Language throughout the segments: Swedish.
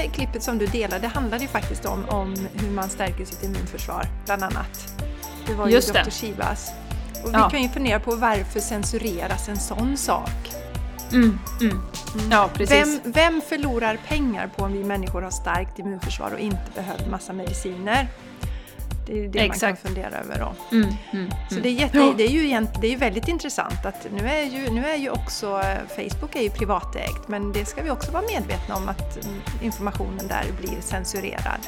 senaste klippet som du delade handlade ju faktiskt om, om hur man stärker sitt immunförsvar, bland annat. Det var ju Just det. Dr. Shibas. Och vi Ja. kan ju fundera på varför censureras en sån sak? Mm, mm. Ja, precis. Vem, vem förlorar pengar på om vi människor har starkt immunförsvar och inte behöver massa mediciner? Det är det man Exakt. kan fundera över då. Mm, mm, Så mm. det är, jätte, Ja. det, är ju egent, det är väldigt intressant att nu är ju, nu är ju också eh, Facebook är ju privatägt men det ska vi också vara medvetna om att mm, informationen där blir censurerad.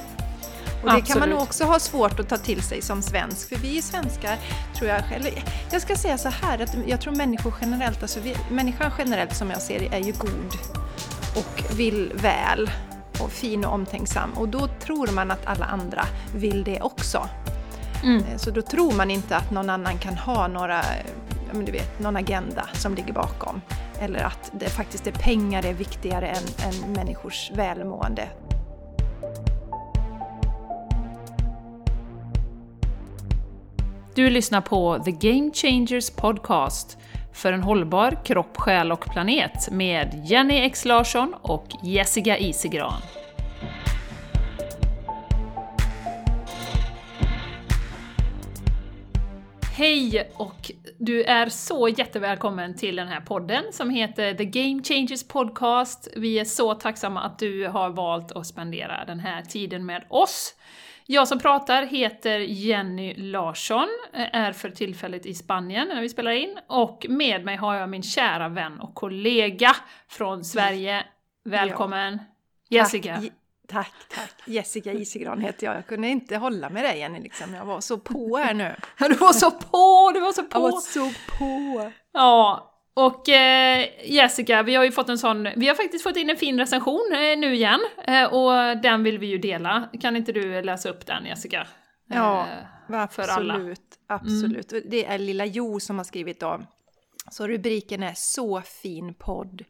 Och det kan man Absolut. nog också ha svårt att ta till sig som svensk för vi svenskar tror jag, eller jag ska säga så här att jag tror människor generellt, alltså vi, människan generellt som jag ser det är ju god och vill väl och fin och omtänksam och då tror man att alla andra vill det också. Mm. Eh, Så då tror man inte att någon annan kan ha några, eh, du vet, någon agenda som ligger bakom. Eller att det faktiskt är pengar är viktigare än, än människors välmående. Du lyssnar på The Game Changers Podcast för en hållbar kropp, själ och planet med Jenny X Larsson och Jessica Isigran. Hej och du är så jättevälkommen till den här podden som heter The Game Changers Podcast. Vi är så tacksamma att du har valt att spendera den här tiden med oss. Jag som pratar heter Jenny Larsson, är för tillfället i Spanien när vi spelar in, och med mig har jag min kära vän och kollega från Sverige. Välkommen! Jessica! Tack, tack, tack. Jessica Isigran heter jag. Jag kunde inte hålla med dig Jenny, liksom. jag var så på här nu. Du var så på! Du var så Jag var på! så på! Ja, och eh, Jessica, vi har ju fått en sån, vi har faktiskt fått in en fin recension eh, nu igen, eh, och den vill vi ju dela. Kan inte du läsa upp den Jessica? Ja. Absolut, absolut. Och Det är Lilla Jo som har skrivit då. Så rubriken är Så fin podd.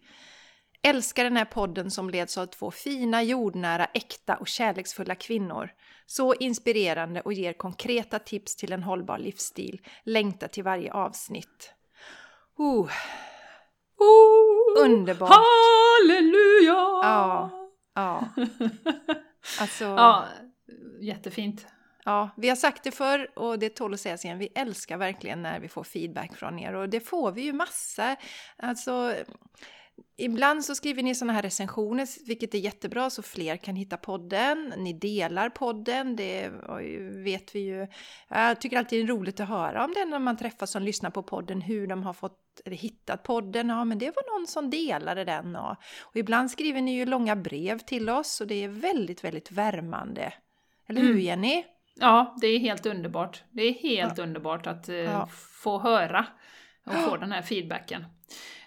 Älskar den här podden som leds av två fina, jordnära, äkta och kärleksfulla kvinnor. Så inspirerande och ger konkreta tips till en hållbar livsstil. Längtar till varje avsnitt. Oh, Oh, underbart! Halleluja! Ja. Ja. Alltså, Ja, jättefint. Ja, vi har sagt det förr och det tål att sägas igen. Vi älskar verkligen när vi får feedback från er och det får vi ju massa. Alltså, ibland så skriver ni sådana här recensioner, vilket är jättebra så fler kan hitta podden. Ni delar podden, det vet vi ju. Jag tycker alltid det är roligt att höra om det när man träffas som lyssnar på podden, hur de har fått eller hittat podden. Ja, men det var någon som delade den. Och, och ibland skriver ni ju långa brev till oss och det är väldigt, väldigt värmande. Eller hur Mm. Jenny? Ja, det är helt underbart. Det är helt underbart att eh, Ja. få höra och få den här feedbacken.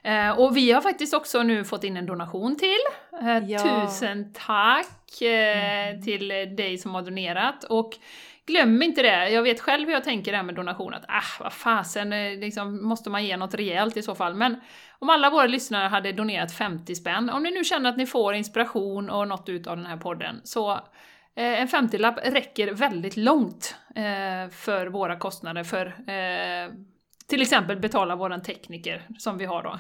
Eh, och vi har faktiskt också nu fått in en donation till. Eh, Ja. Tusen tack eh, till dig som har donerat. Och glöm inte det, jag vet själv hur jag tänker det här med donation, att ah, vad fasen, eh, liksom, måste man ge något rejält i så fall. Men om alla våra lyssnare hade donerat 50 spänn, om ni nu känner att ni får inspiration och något ut av den här podden, så eh, en 50-lapp räcker väldigt långt eh, för våra kostnader för till exempel betala våran tekniker som vi har då.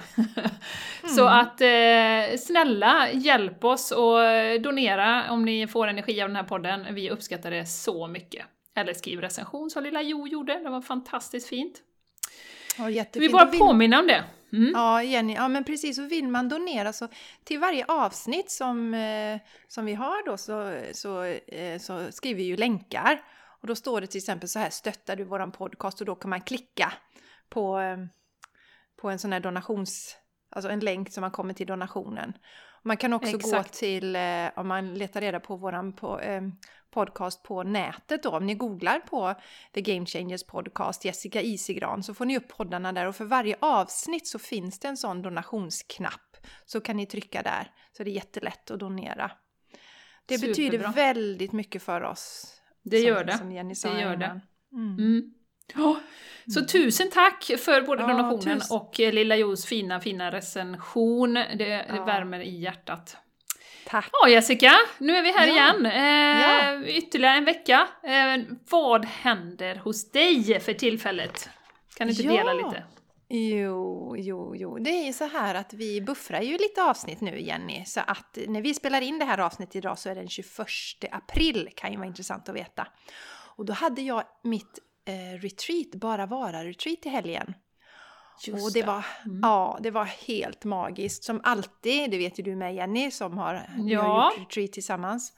Så att eh, snälla hjälp oss och donera om ni får energi av den här podden. Vi uppskattar det så mycket. Eller skriv recension som lilla Jo gjorde, det var fantastiskt fint. Ja, Vi jättefint. bara Och vill- påminna om det. Mm. Ja, Jenny, ja men precis. Och vill man donera så till varje avsnitt som, eh, som vi har då så, så, eh, så skriver vi ju länkar. Och då står det till exempel så här, stöttar du våran podcast? Och då kan man klicka på, eh, på en sån här donations... Alltså en länk som man kommer till donationen. Man kan också gå Exakt. till, eh, om man letar reda på våran på, eh, podcast på nätet då, om ni googlar på The Game Changers Podcast, Jessica Isigran, så får ni upp poddarna där och för varje avsnitt så finns det en sån donationsknapp. Så kan ni trycka där, så det är jättelätt att donera. Det betyder Superbra. väldigt mycket för oss. Det som, gör det. Som Jenny sa Det gör innan. Mm. Mm. Ja, Så tusen tack för både Ja, donationen tusen. och eh, Lilla Jos fina, fina recension. Det, det Ja. värmer i hjärtat. Tack! Ja Jessica, nu är vi här Ja. igen. Eh, Ja. Ytterligare en vecka. Eh, vad händer hos dig för tillfället? Kan du inte dela lite? Jo, jo, jo. Det är ju så här att vi buffrar ju lite avsnitt nu, Jenny. Så att när vi spelar in det här avsnittet idag så är det den 21 april, kan ju vara intressant att veta. Och då hade jag mitt eh, retreat, Bara Vara-retreat i helgen. Just och det det. var, Mm. ja, det var helt magiskt. Som alltid, det vet ju du med Jenny som har, vi har Ja. gjort retreat tillsammans.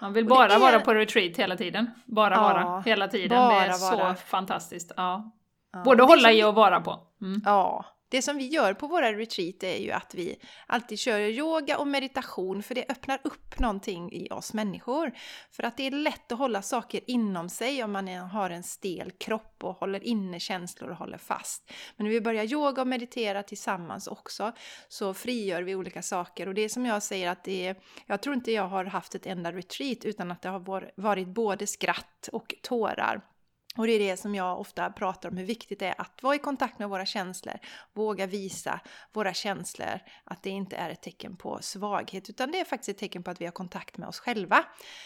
Man vill bara är- vara på retreat hela tiden. Bara Ja, vara hela tiden. det är vara. så fantastiskt. Ja. Ja, Både hålla i och vara på. Mm. Ja, det som vi gör på våra retreat är ju att vi alltid kör yoga och meditation för det öppnar upp någonting i oss människor. För att det är lätt att hålla saker inom sig om man har en stel kropp och håller inne känslor och håller fast. Men när vi börjar yoga och meditera tillsammans också så frigör vi olika saker och det är som jag säger att det är, jag tror inte jag har haft ett enda retreat utan att det har varit både skratt och tårar. Och det är det som jag ofta pratar om, hur viktigt det är att vara i kontakt med våra känslor. Våga visa våra känslor, att det inte är ett tecken på svaghet, utan det är faktiskt ett tecken på att vi har kontakt med oss själva.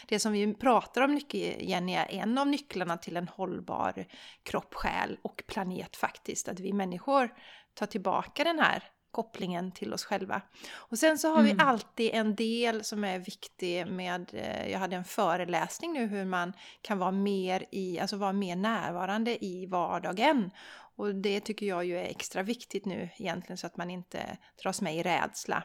Det som vi pratar om mycket, Jenny, är en av nycklarna till en hållbar kropp, själ och planet faktiskt. Att vi människor tar tillbaka den här kopplingen till oss själva. Och sen så har vi Mm. alltid en del som är viktig med, eh, jag hade en föreläsning nu hur man kan vara mer i, alltså vara mer närvarande i vardagen. Och det tycker jag ju är extra viktigt nu egentligen så att man inte dras med i rädsla.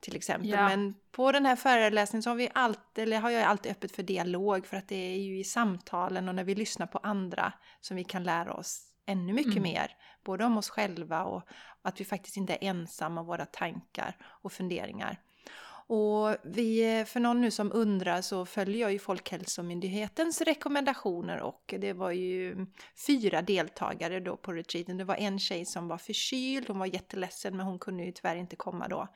Till exempel. Ja. Men på den här föreläsningen så har, vi alltid, eller har jag alltid öppet för dialog för att det är ju i samtalen och när vi lyssnar på andra som vi kan lära oss ännu mycket Mm. mer. Både om oss själva och att vi faktiskt inte är ensamma våra tankar och funderingar. Och vi, för någon nu som undrar så följer jag ju Folkhälsomyndighetens rekommendationer och det var ju fyra deltagare då på retreaten. Det var en tjej som var förkyld, hon var jätteledsen men hon kunde ju tyvärr inte komma då.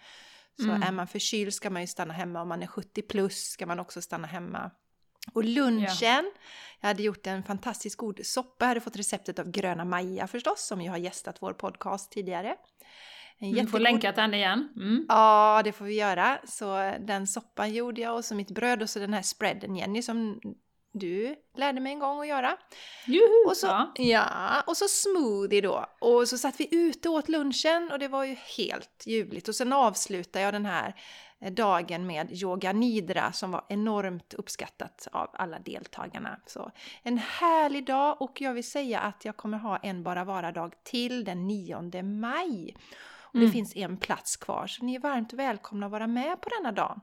Så Mm. är man förkyld ska man ju stanna hemma, om man är 70 plus ska man också stanna hemma. Och lunchen, jag hade gjort en fantastiskt god soppa, jag hade fått receptet av Gröna Maja förstås, som ju har gästat vår podcast tidigare. En Du får jättegod- länka till den igen. Mm. Ja, det får vi göra. Så den soppan gjorde jag och så mitt bröd och så den här spreaden Jenny som du lärde mig en gång att göra. Juhu! Och så, Ja. ja. och så smoothie då. Och så satt vi ute och åt lunchen och det var ju helt ljuvligt. Och sen avslutade jag den här dagen med yoga nidra som var enormt uppskattat av alla deltagarna. Så en härlig dag och jag vill säga att jag kommer ha en bara vara-dag till den 9 maj. Och det Mm. finns en plats kvar så ni är varmt välkomna att vara med på denna dagen.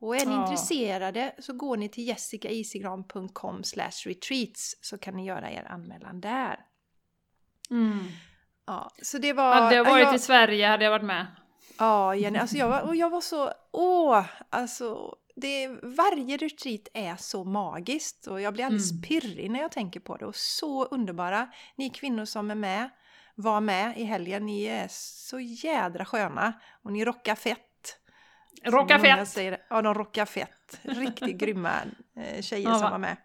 Och är ni Ja. intresserade så går ni till jessicaisigran.com retreats så kan ni göra er anmälan där. Mm. Ja, så det var... Hade jag varit jag, i Sverige hade jag varit med. Ja, Jenny, alltså jag var, och jag var så... Åh! Alltså, det, varje retreat är så magiskt och jag blir alldeles Mm. pirrig när jag tänker på det. Och så underbara! Ni kvinnor som är med, var med i helgen, ni är så jädra sköna och ni rockar fett. Rocka fett! Säger, ja, de rockar fett. Riktigt grymma eh, tjejer Ja, som va? var med.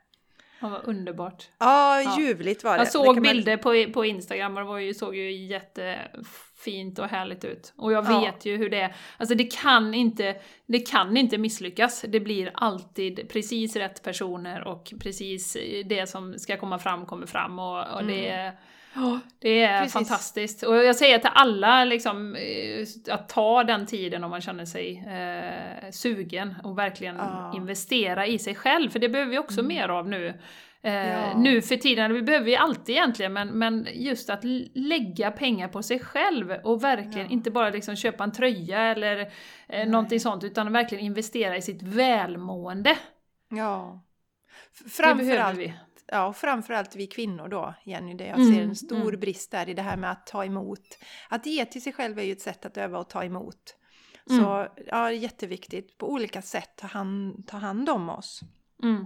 Ja, vad underbart. Ja, Ja. ljuvligt var det. Jag Det såg man- bilder på, på Instagram och det var ju, såg ju jättefint och härligt ut. Och jag Ja. vet ju hur det är. Alltså det kan, inte, det kan inte misslyckas. Det blir alltid precis rätt personer och precis det som ska komma fram kommer fram. Och, och det är... ja, Det är. Precis. fantastiskt. Och jag säger till alla liksom, eh, att ta den tiden om man känner sig eh, sugen och verkligen Ja. investera i sig själv. För det behöver vi också Mm. mer av nu. Eh, Ja. Nu för tiden, vi behöver ju alltid egentligen, men, men just att lägga pengar på sig själv och verkligen Ja. inte bara liksom köpa en tröja eller eh, någonting sånt, utan verkligen investera i sitt välmående. Ja. F- Det behöver allt Ja, framförallt vi kvinnor då, Jenny, det jag Mm, ser en stor mm. brist där i det här med att ta emot. Att ge till sig själv är ju ett sätt att öva och ta emot. Mm. Så ja, det är jätteviktigt på olika sätt ta hand, ta hand om oss. Mm.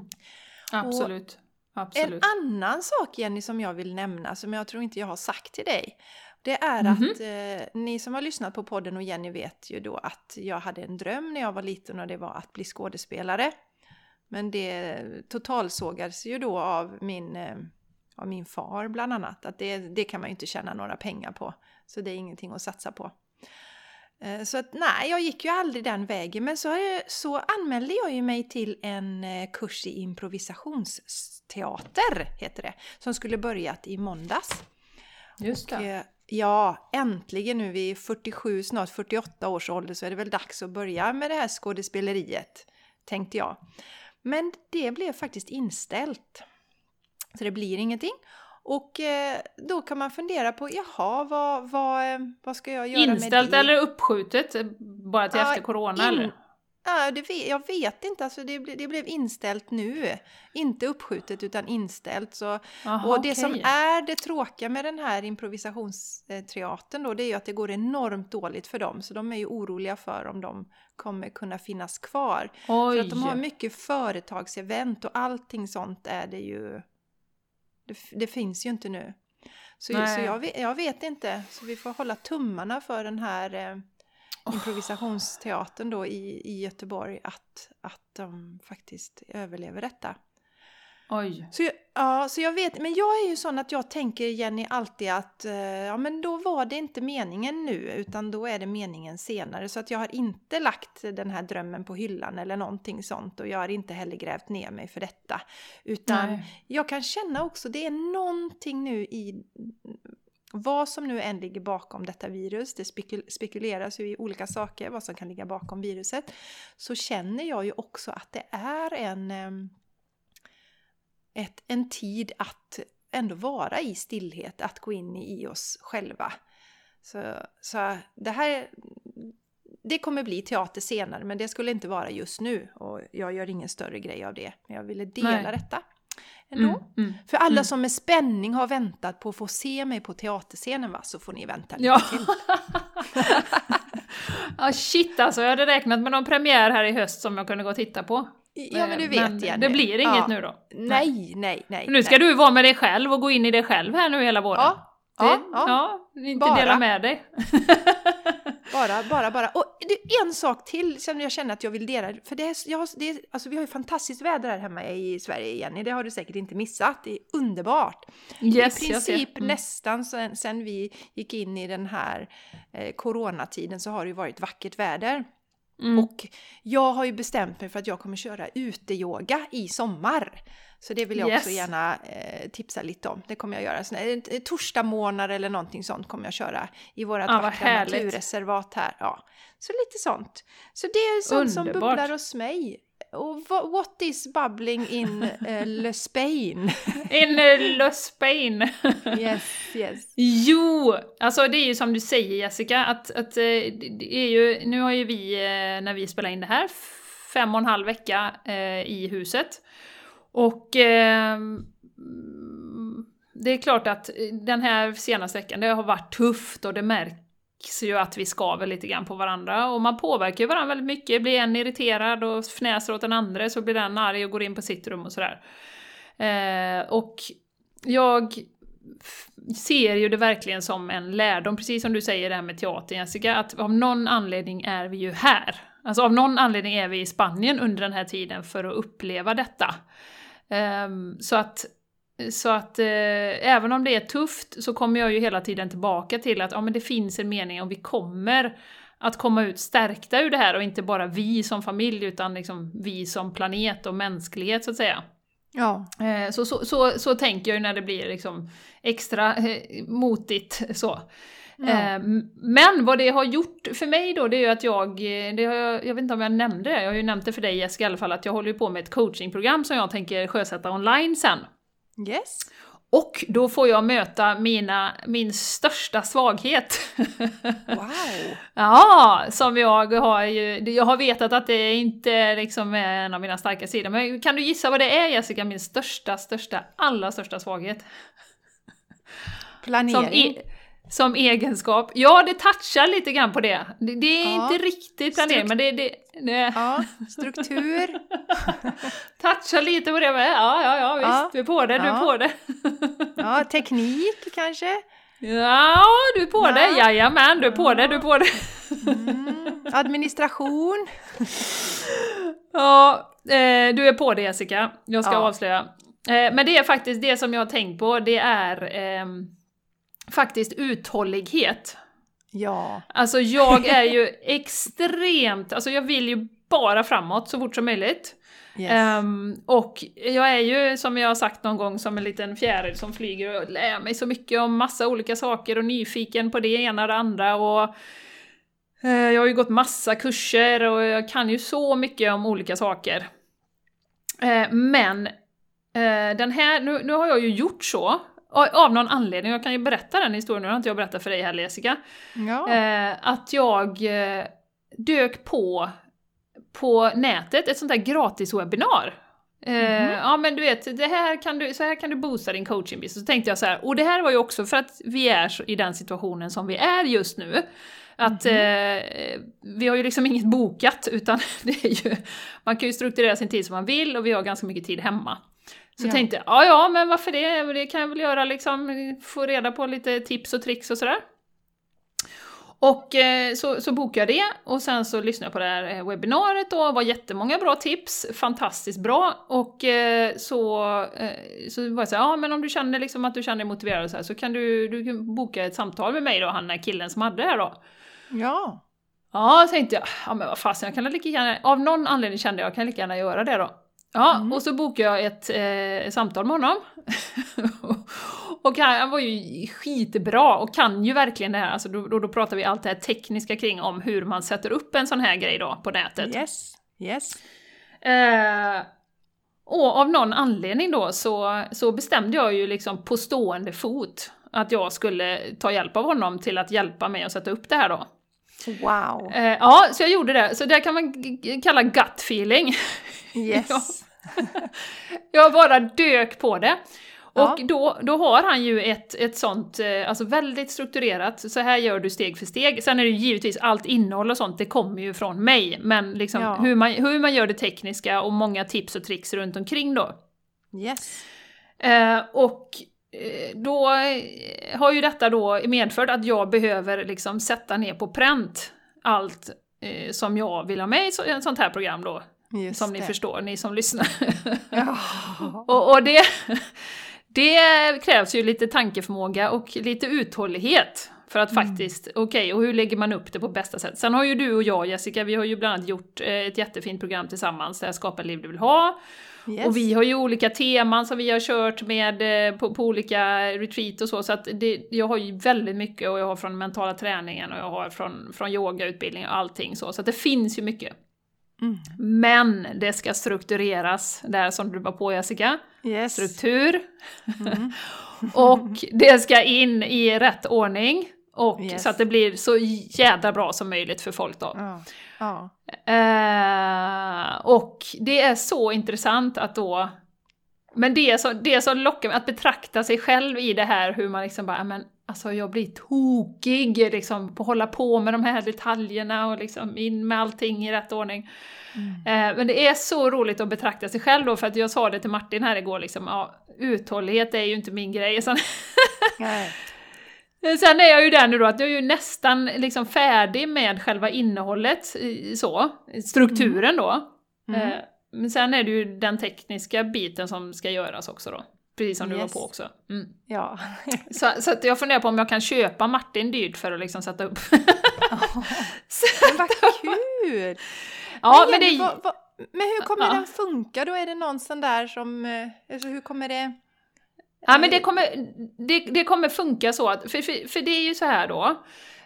Absolut. Absolut. En annan sak Jenny som jag vill nämna som jag tror inte jag har sagt till dig. Det är Mhm. att eh, ni som har lyssnat på podden och Jenny vet ju då att jag hade en dröm när jag var liten och det var att bli skådespelare. Men det totalsågades ju då av min, eh, av min far bland annat. Att det, det kan man ju inte tjäna några pengar på. Så det är ingenting att satsa på. Eh, Så att nej, jag gick ju aldrig den vägen. Men så, så anmälde jag ju mig till en eh, kurs i improvisationsteater, heter det. Som skulle börjat i måndags. Just Och, det. eh, Ja, äntligen nu vid 47, snart 48 års ålder så är det väl dags att börja med det här skådespeleriet, tänkte jag. Men det blev faktiskt inställt. Så det blir ingenting. Och eh, då kan man fundera på, jaha, vad, vad, eh, vad ska jag göra Inställt med det? eller uppskjutet? Bara till Ja, efter corona in- eller? Ja, det vet, jag vet inte, alltså det, det blev inställt nu. Inte uppskjutet utan inställt. Så, Jaha, och det okej. som är det tråkiga med den här improvisationsteatern då, det är ju att det går enormt dåligt för dem. Så de är ju oroliga för om de kommer kunna finnas kvar. För Oj! att de har mycket företagsevent och allting sånt är det ju... Det, det finns ju inte nu. Så, Nej. så jag, vet, jag vet inte. Så vi får hålla tummarna för den här eh, improvisationsteatern då i, i Göteborg att, att de faktiskt överlever detta. Oj. Så jag, ja, så jag vet, men jag är ju sån att jag tänker Jenny alltid att eh, ja men då var det inte meningen nu utan då är det meningen senare. Så att jag har inte lagt den här drömmen på hyllan eller någonting sånt och jag har inte heller grävt ner mig för detta. Utan Nej. jag kan känna också, det är någonting nu i vad som nu än ligger bakom detta virus, det spekul- spekuleras ju i olika saker, vad som kan ligga bakom viruset, så känner jag ju också att det är en, ett, en tid att ändå vara i stillhet, att gå in i oss själva. Så, så det här, det kommer bli teater senare, men det skulle inte vara just nu och jag gör ingen större grej av det. Men jag ville dela Nej. detta ändå. Mm, mm. För alla Mm. som med spänning har väntat på att få se mig på teaterscenen va, så får ni vänta lite Ja. till. Ja shit alltså, jag hade räknat med någon premiär här i höst som jag kunde gå och titta på. Ja men du vet men Jenny. det blir inget ja. nu då? Nej, nej, nej. Nu ska nej. du vara med dig själv och gå in i dig själv här nu hela våren. Ja, ja, ja. inte Bara. dela med dig. Bara, bara, bara. Och det en sak till som jag känner att jag vill dela. För det är, jag det är, alltså vi har ju fantastiskt väder här hemma i Sverige, Jenny. Det har du säkert inte missat. Det är underbart. Yes, I princip Mm. nästan sen, sen vi gick in i den här eh, coronatiden så har det ju varit vackert väder. Mm. Och jag har ju bestämt mig för att jag kommer köra uteyoga i sommar. Så det vill jag också Yes. gärna eh, tipsa lite om. Det kommer jag göra. Här, eh, torsdag morgnar eller någonting sånt kommer jag köra i vårt Ja, vad vackra naturreservat här. Ja. Så lite sånt. Så det är sånt som Underbart. bubblar hos mig. What is bubbling in uh, Le Spain? In uh, Le Spain. yes, yes. Jo, alltså det är ju som du säger Jessica, att, att eh, det är ju, nu har ju vi, eh, när vi spelar in det här, fem och en halv vecka eh, i huset. Och mm, det är klart att den här senaste veckan, det har varit tufft och det märks ju att vi skaver lite grann på varandra och man påverkar ju varandra väldigt mycket. Blir en irriterad och fnäser åt den andra så blir den arg och går in på sitt rum och sådär. Eh, och jag ser ju det verkligen som en lärdom, precis som du säger det här med teatern Jessica, att av någon anledning är vi ju här. Alltså av någon anledning är vi i Spanien under den här tiden för att uppleva detta. Eh, så att, så att eh, även om det är tufft så kommer jag ju hela tiden tillbaka till att ja, men det finns en mening och vi kommer att komma ut stärkta ur det här och inte bara vi som familj utan liksom vi som planet och mänsklighet så att säga. Ja, Eh, Så, så, så, så tänker jag ju när det blir liksom extra eh, motigt så. Ja. Eh, Men vad det har gjort för mig då, det är ju att jag, eh, jag, jag vet inte om jag nämnde det, jag har ju nämnt det för dig Jessica i alla fall, att jag håller på med ett coachingprogram som jag tänker sjösätta online sen. yes. Och då får jag möta mina, min största svaghet. Wow. Ja, som jag har ju, jag har vetat att det inte liksom är en av mina starka sidor. Men kan du gissa vad det är Jessica, min största, största, allra största svaghet? Planering. Som egenskap. Ja, det touchar lite grann på det. Det, det är Ja. inte riktigt planering, men det, det, det Ja, struktur. touchar lite på det med. Ja, ja, ja, visst, Ja. du är på det, du är på det. Ja, teknik kanske. Ja, du är på Ja. det, jajamän, du är på det, du är på det. Mm. Administration. Ja, eh, du är på det Jessica. Jag ska Ja. avslöja. Eh, men det är faktiskt det som jag har tänkt på, det är ehm, faktiskt uthållighet. Ja. Alltså jag är ju extremt, alltså jag vill ju bara framåt så fort som möjligt. Yes. Um, och jag är ju, som jag har sagt någon gång, som en liten fjäril som flyger och lär mig så mycket om massa olika saker och nyfiken på det ena och det andra. Och, uh, jag har ju gått massa kurser och jag kan ju så mycket om olika saker. Uh, men uh, den här, nu, nu har jag ju gjort så, av någon anledning, jag kan ju berätta den historien, nu har inte jag berättat för dig heller Jessica. ja. att jag dök på på nätet ett sånt där gratis webbinar. Eh, ja men du vet, det här kan du, så här kan du boosta din coaching. Så tänkte jag så här, och det här var ju också för att vi är i den situationen som vi är just nu. Att eh, vi har ju liksom inget bokat, utan det är ju, man kan ju strukturera sin tid som man vill och vi har ganska mycket tid hemma. Så Ja. tänkte jag, ja ja men varför det? Det kan jag väl göra liksom, få reda på lite tips och tricks och sådär. Och eh, så, så bokade jag det och sen så lyssnade jag på det här eh, webbinariet och det var jättemånga bra tips, fantastiskt bra. Och eh, så, eh, så var jag såhär, ja men om du känner liksom att du känner dig motiverad så, här, så kan du, du kan boka ett samtal med mig då, han den killen som hade det här då. ja. Ja, tänkte jag, ja men vad fasen, jag kan lika gärna, av någon anledning kände jag, jag kan lika gärna göra det då. Ja, Mm. och så bokade jag ett eh, samtal med honom. och han, han var ju skitbra och kan ju verkligen det här, alltså då, då, då pratar vi allt det här tekniska kring om hur man sätter upp en sån här grej då på nätet. Yes. Yes. Eh, och av någon anledning då så, så bestämde jag ju liksom på stående fot att jag skulle ta hjälp av honom till att hjälpa mig att sätta upp det här då. Wow. Eh, ja, så jag gjorde det. Så det kan man kalla gut feeling. Yes. Jag bara dök på det. Ja. Och då, då har han ju ett, ett sånt, eh, alltså väldigt strukturerat, så här gör du steg för steg. Sen är det ju givetvis allt innehåll och sånt, det kommer ju från mig. Men liksom Ja. hur, man, hur man gör det tekniska och många tips och tricks runt omkring då. Yes. Eh, och då eh, har ju detta då medfört att jag behöver liksom sätta ner på pränt allt eh, som jag vill ha med i så- ett sånt här program då. Just som ni det. förstår, ni som lyssnar. Ja. och och det, det krävs ju lite tankeförmåga och lite uthållighet. För att Mm. faktiskt, okej, och hur lägger man upp det på bästa sätt? Sen har ju du och jag Jessica, vi har ju bland annat gjort eh, ett jättefint program tillsammans, där Skapa liv du vill ha. Yes. Och vi har ju olika teman som vi har kört med eh, på, på olika retreat och så, så att det, jag har ju väldigt mycket och jag har från mentala träningen och jag har från, från yogautbildning och allting så, så att det finns ju mycket. Mm. Men det ska struktureras, där som du var på Jessica. Yes. Struktur. Mm. och det ska in i rätt ordning. Och Yes. så att det blir så jädra bra som möjligt för folk då. Ja. Ja. Eh, och det är så intressant att då... Men det är så, det är så lockande att betrakta sig själv i det här, hur man liksom bara, "Ja, men alltså jag blir tokig liksom på att hålla på med de här detaljerna och liksom in med allting i rätt ordning. Eh, men det är så roligt att betrakta sig själv då, för att jag sa det till Martin här igår, liksom, ja, uthållighet är ju inte min grej. Nej. Sen är jag ju där nu då att jag är ju nästan liksom färdig med själva innehållet, så, strukturen då. Mm. Eh, Men sen är det ju den tekniska biten som ska göras också då. Precis som du var Yes. på också. Mm. Ja. Så, så jag funderar på om jag kan köpa Martin dyrt för att liksom sätta upp. Men vad kul! ja, men Jenny, det vad, vad, men hur kommer Ja. den funka då? Är det någon sån där som... eh, Alltså hur kommer det... Ja men det kommer, det, det kommer funka så att, för, för, för det är ju så här då,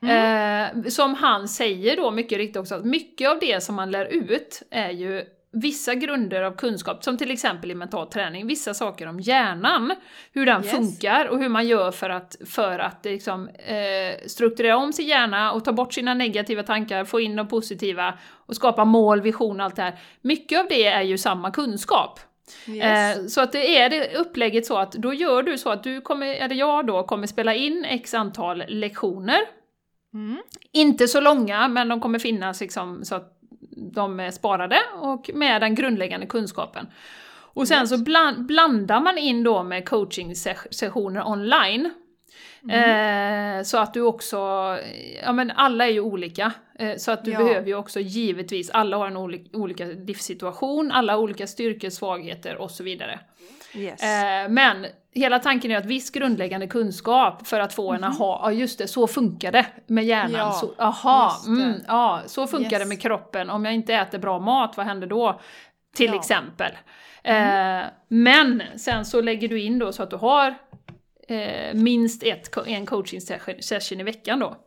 eh, som han säger då mycket riktigt också, att mycket av det som man lär ut är ju vissa grunder av kunskap, som till exempel i mental träning, vissa saker om hjärnan, hur den Yes. funkar och hur man gör för att, för att liksom, eh, strukturera om sin hjärna och ta bort sina negativa tankar, få in de positiva och skapa mål, vision, allt det här. Mycket av det är ju samma kunskap. Yes. Eh, så att det är det upplägget så att då gör du så att du kommer, eller jag då, kommer spela in x antal lektioner. Mm. Inte så långa, men de kommer finnas liksom så att de är sparade och med den grundläggande kunskapen. Och sen Yes. så bland, blandar man in då med coaching-sessioner online. Eh, så att du också, ja men alla är ju olika. Eh, så att du Ja. behöver ju också givetvis, alla har en oli- olika livssituation, alla har olika styrkor, svagheter och så vidare. Yes. Eh, men hela tanken är att viss grundläggande kunskap för att få en aha, ja just det, så funkar det med hjärnan. Mhm. Ja, så, aha, det. mm, ja, så funkar det Yes. med kroppen. Om jag inte äter bra mat, vad händer då? Till Ja. Mm. exempel. Eh, men sen så lägger du in då så att du har eh, minst ett, en coaching session, i veckan då.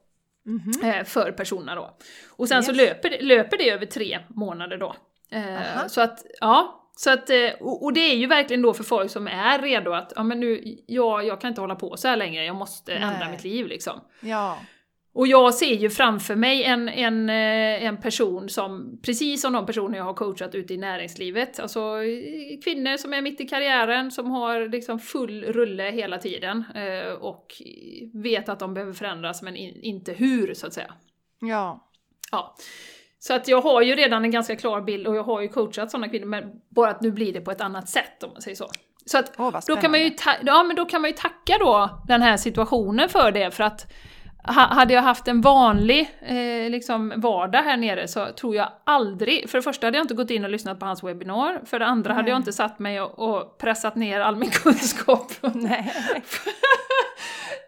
Mhm. Eh, för personerna då. Och sen så Yes. löper det, löper det över tre månader då. Eh, så att, ja. Så att, eh, och, och det är ju verkligen då för folk som är redo att, ja men nu, ja, jag kan inte hålla på så här längre, jag måste ändra Nej. mitt liv liksom. Ja. Och jag ser ju framför mig en, en, eh, en person som, precis som de personer jag har coachat ute i näringslivet, alltså eh, kvinnor som är mitt i karriären, som har liksom full rulle hela tiden eh, och vet att de behöver förändras men in, inte hur så att säga. Ja. Ja. Så att jag har ju redan en ganska klar bild och jag har ju coachat sådana kvinnor, men bara att nu blir det på ett annat sätt om man säger så. Så att vad då kan, man ju ja, men då kan man ju tacka då den här situationen för det, för att ha, hade jag haft en vanlig eh, liksom vardag här nere så tror jag aldrig, för det första hade jag inte gått in och lyssnat på hans webbinar, för det andra hade Nej. jag inte satt mig och, och pressat ner all min kunskap.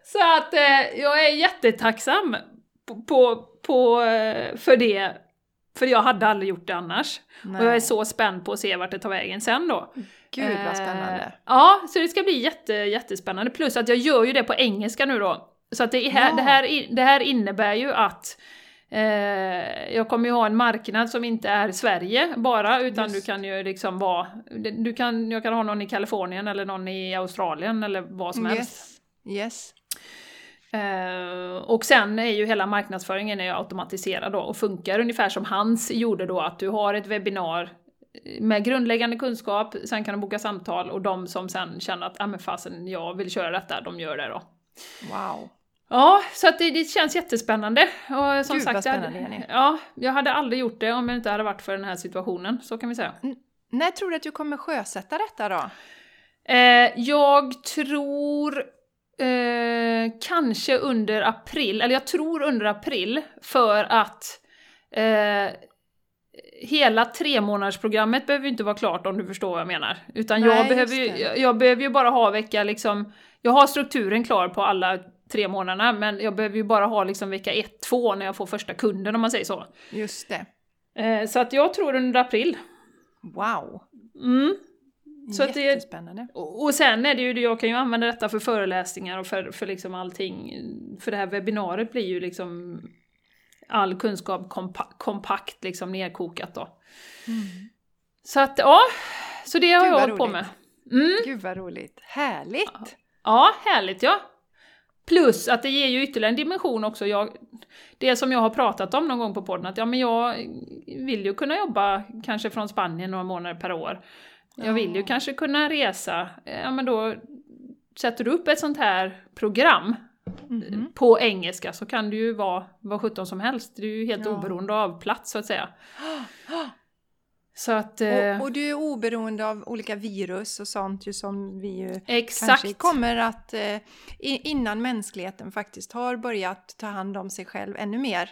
Så att eh, jag är jättetacksam på, på, på, eh, för det, för jag hade aldrig gjort det annars. Nej. Och jag är så spänd på att se vart det tar vägen sen då. Gud vad Eh, spännande. Ja, så det ska bli jätte, jättespännande. Plus att jag gör ju det på engelska nu då. Så att det, är här, Ja. det, här, det här innebär ju att eh, jag kommer ju ha en marknad som inte är Sverige bara, utan Just. du kan ju liksom vara... Du kan, jag kan ha någon i Kalifornien eller någon i Australien eller vad som helst. Yes. Yes. Eh, och sen är ju hela marknadsföringen är automatiserad då och funkar ungefär som hans gjorde då, att du har ett webbinar med grundläggande kunskap, sen kan du boka samtal och de som sen känner att ah, men fasen, jag vill köra detta, de gör det då. Wow. Ja, så att det, det känns jättespännande. Och som Gud, sagt, vad jag spännande, hade, Jenny. ja, jag hade aldrig gjort det om jag inte hade varit för den här situationen, så kan vi säga. När tror du att du kommer sjösätta detta då? Eh, jag tror eh, kanske under april, eller jag tror under april, för att eh, hela tre månadersprogrammet behöver ju inte vara klart om du förstår vad jag menar. Utan Nej, jag, behöver ju, jag, jag behöver ju bara ha vecka liksom, jag har strukturen klar på alla tre månaderna, men jag behöver ju bara ha liksom vecka ett, två när jag får första kunden om man säger så. Just det. Eh, så att jag tror under april. Wow. Mm. Så att det- Jättespännande. Och och sen är det ju, jag kan ju använda detta för föreläsningar och för, för liksom allting. För det här webbinariet blir ju liksom all kunskap kompa kompakt liksom nerkokat då. Så att ja, så det har Gud, jag hållit på med. Mm. Gud vad roligt. Härligt. Ja, härligt ja. Plus att det ger ju ytterligare en dimension också. Jag, det som jag har pratat om någon gång på podden, att ja, men jag vill ju kunna jobba kanske från Spanien några månader per år. Jag vill ju kanske kunna resa. Ja, men då sätter du upp ett sånt här program Mhm. på engelska så kan du ju vara vad sjutton som helst. Du är ju helt Ja. oberoende av plats så att säga. Så att... eh, Och, och du är oberoende av olika virus och sånt ju som vi ju exakt. kanske kommer att eh, innan mänskligheten faktiskt har börjat ta hand om sig själv ännu mer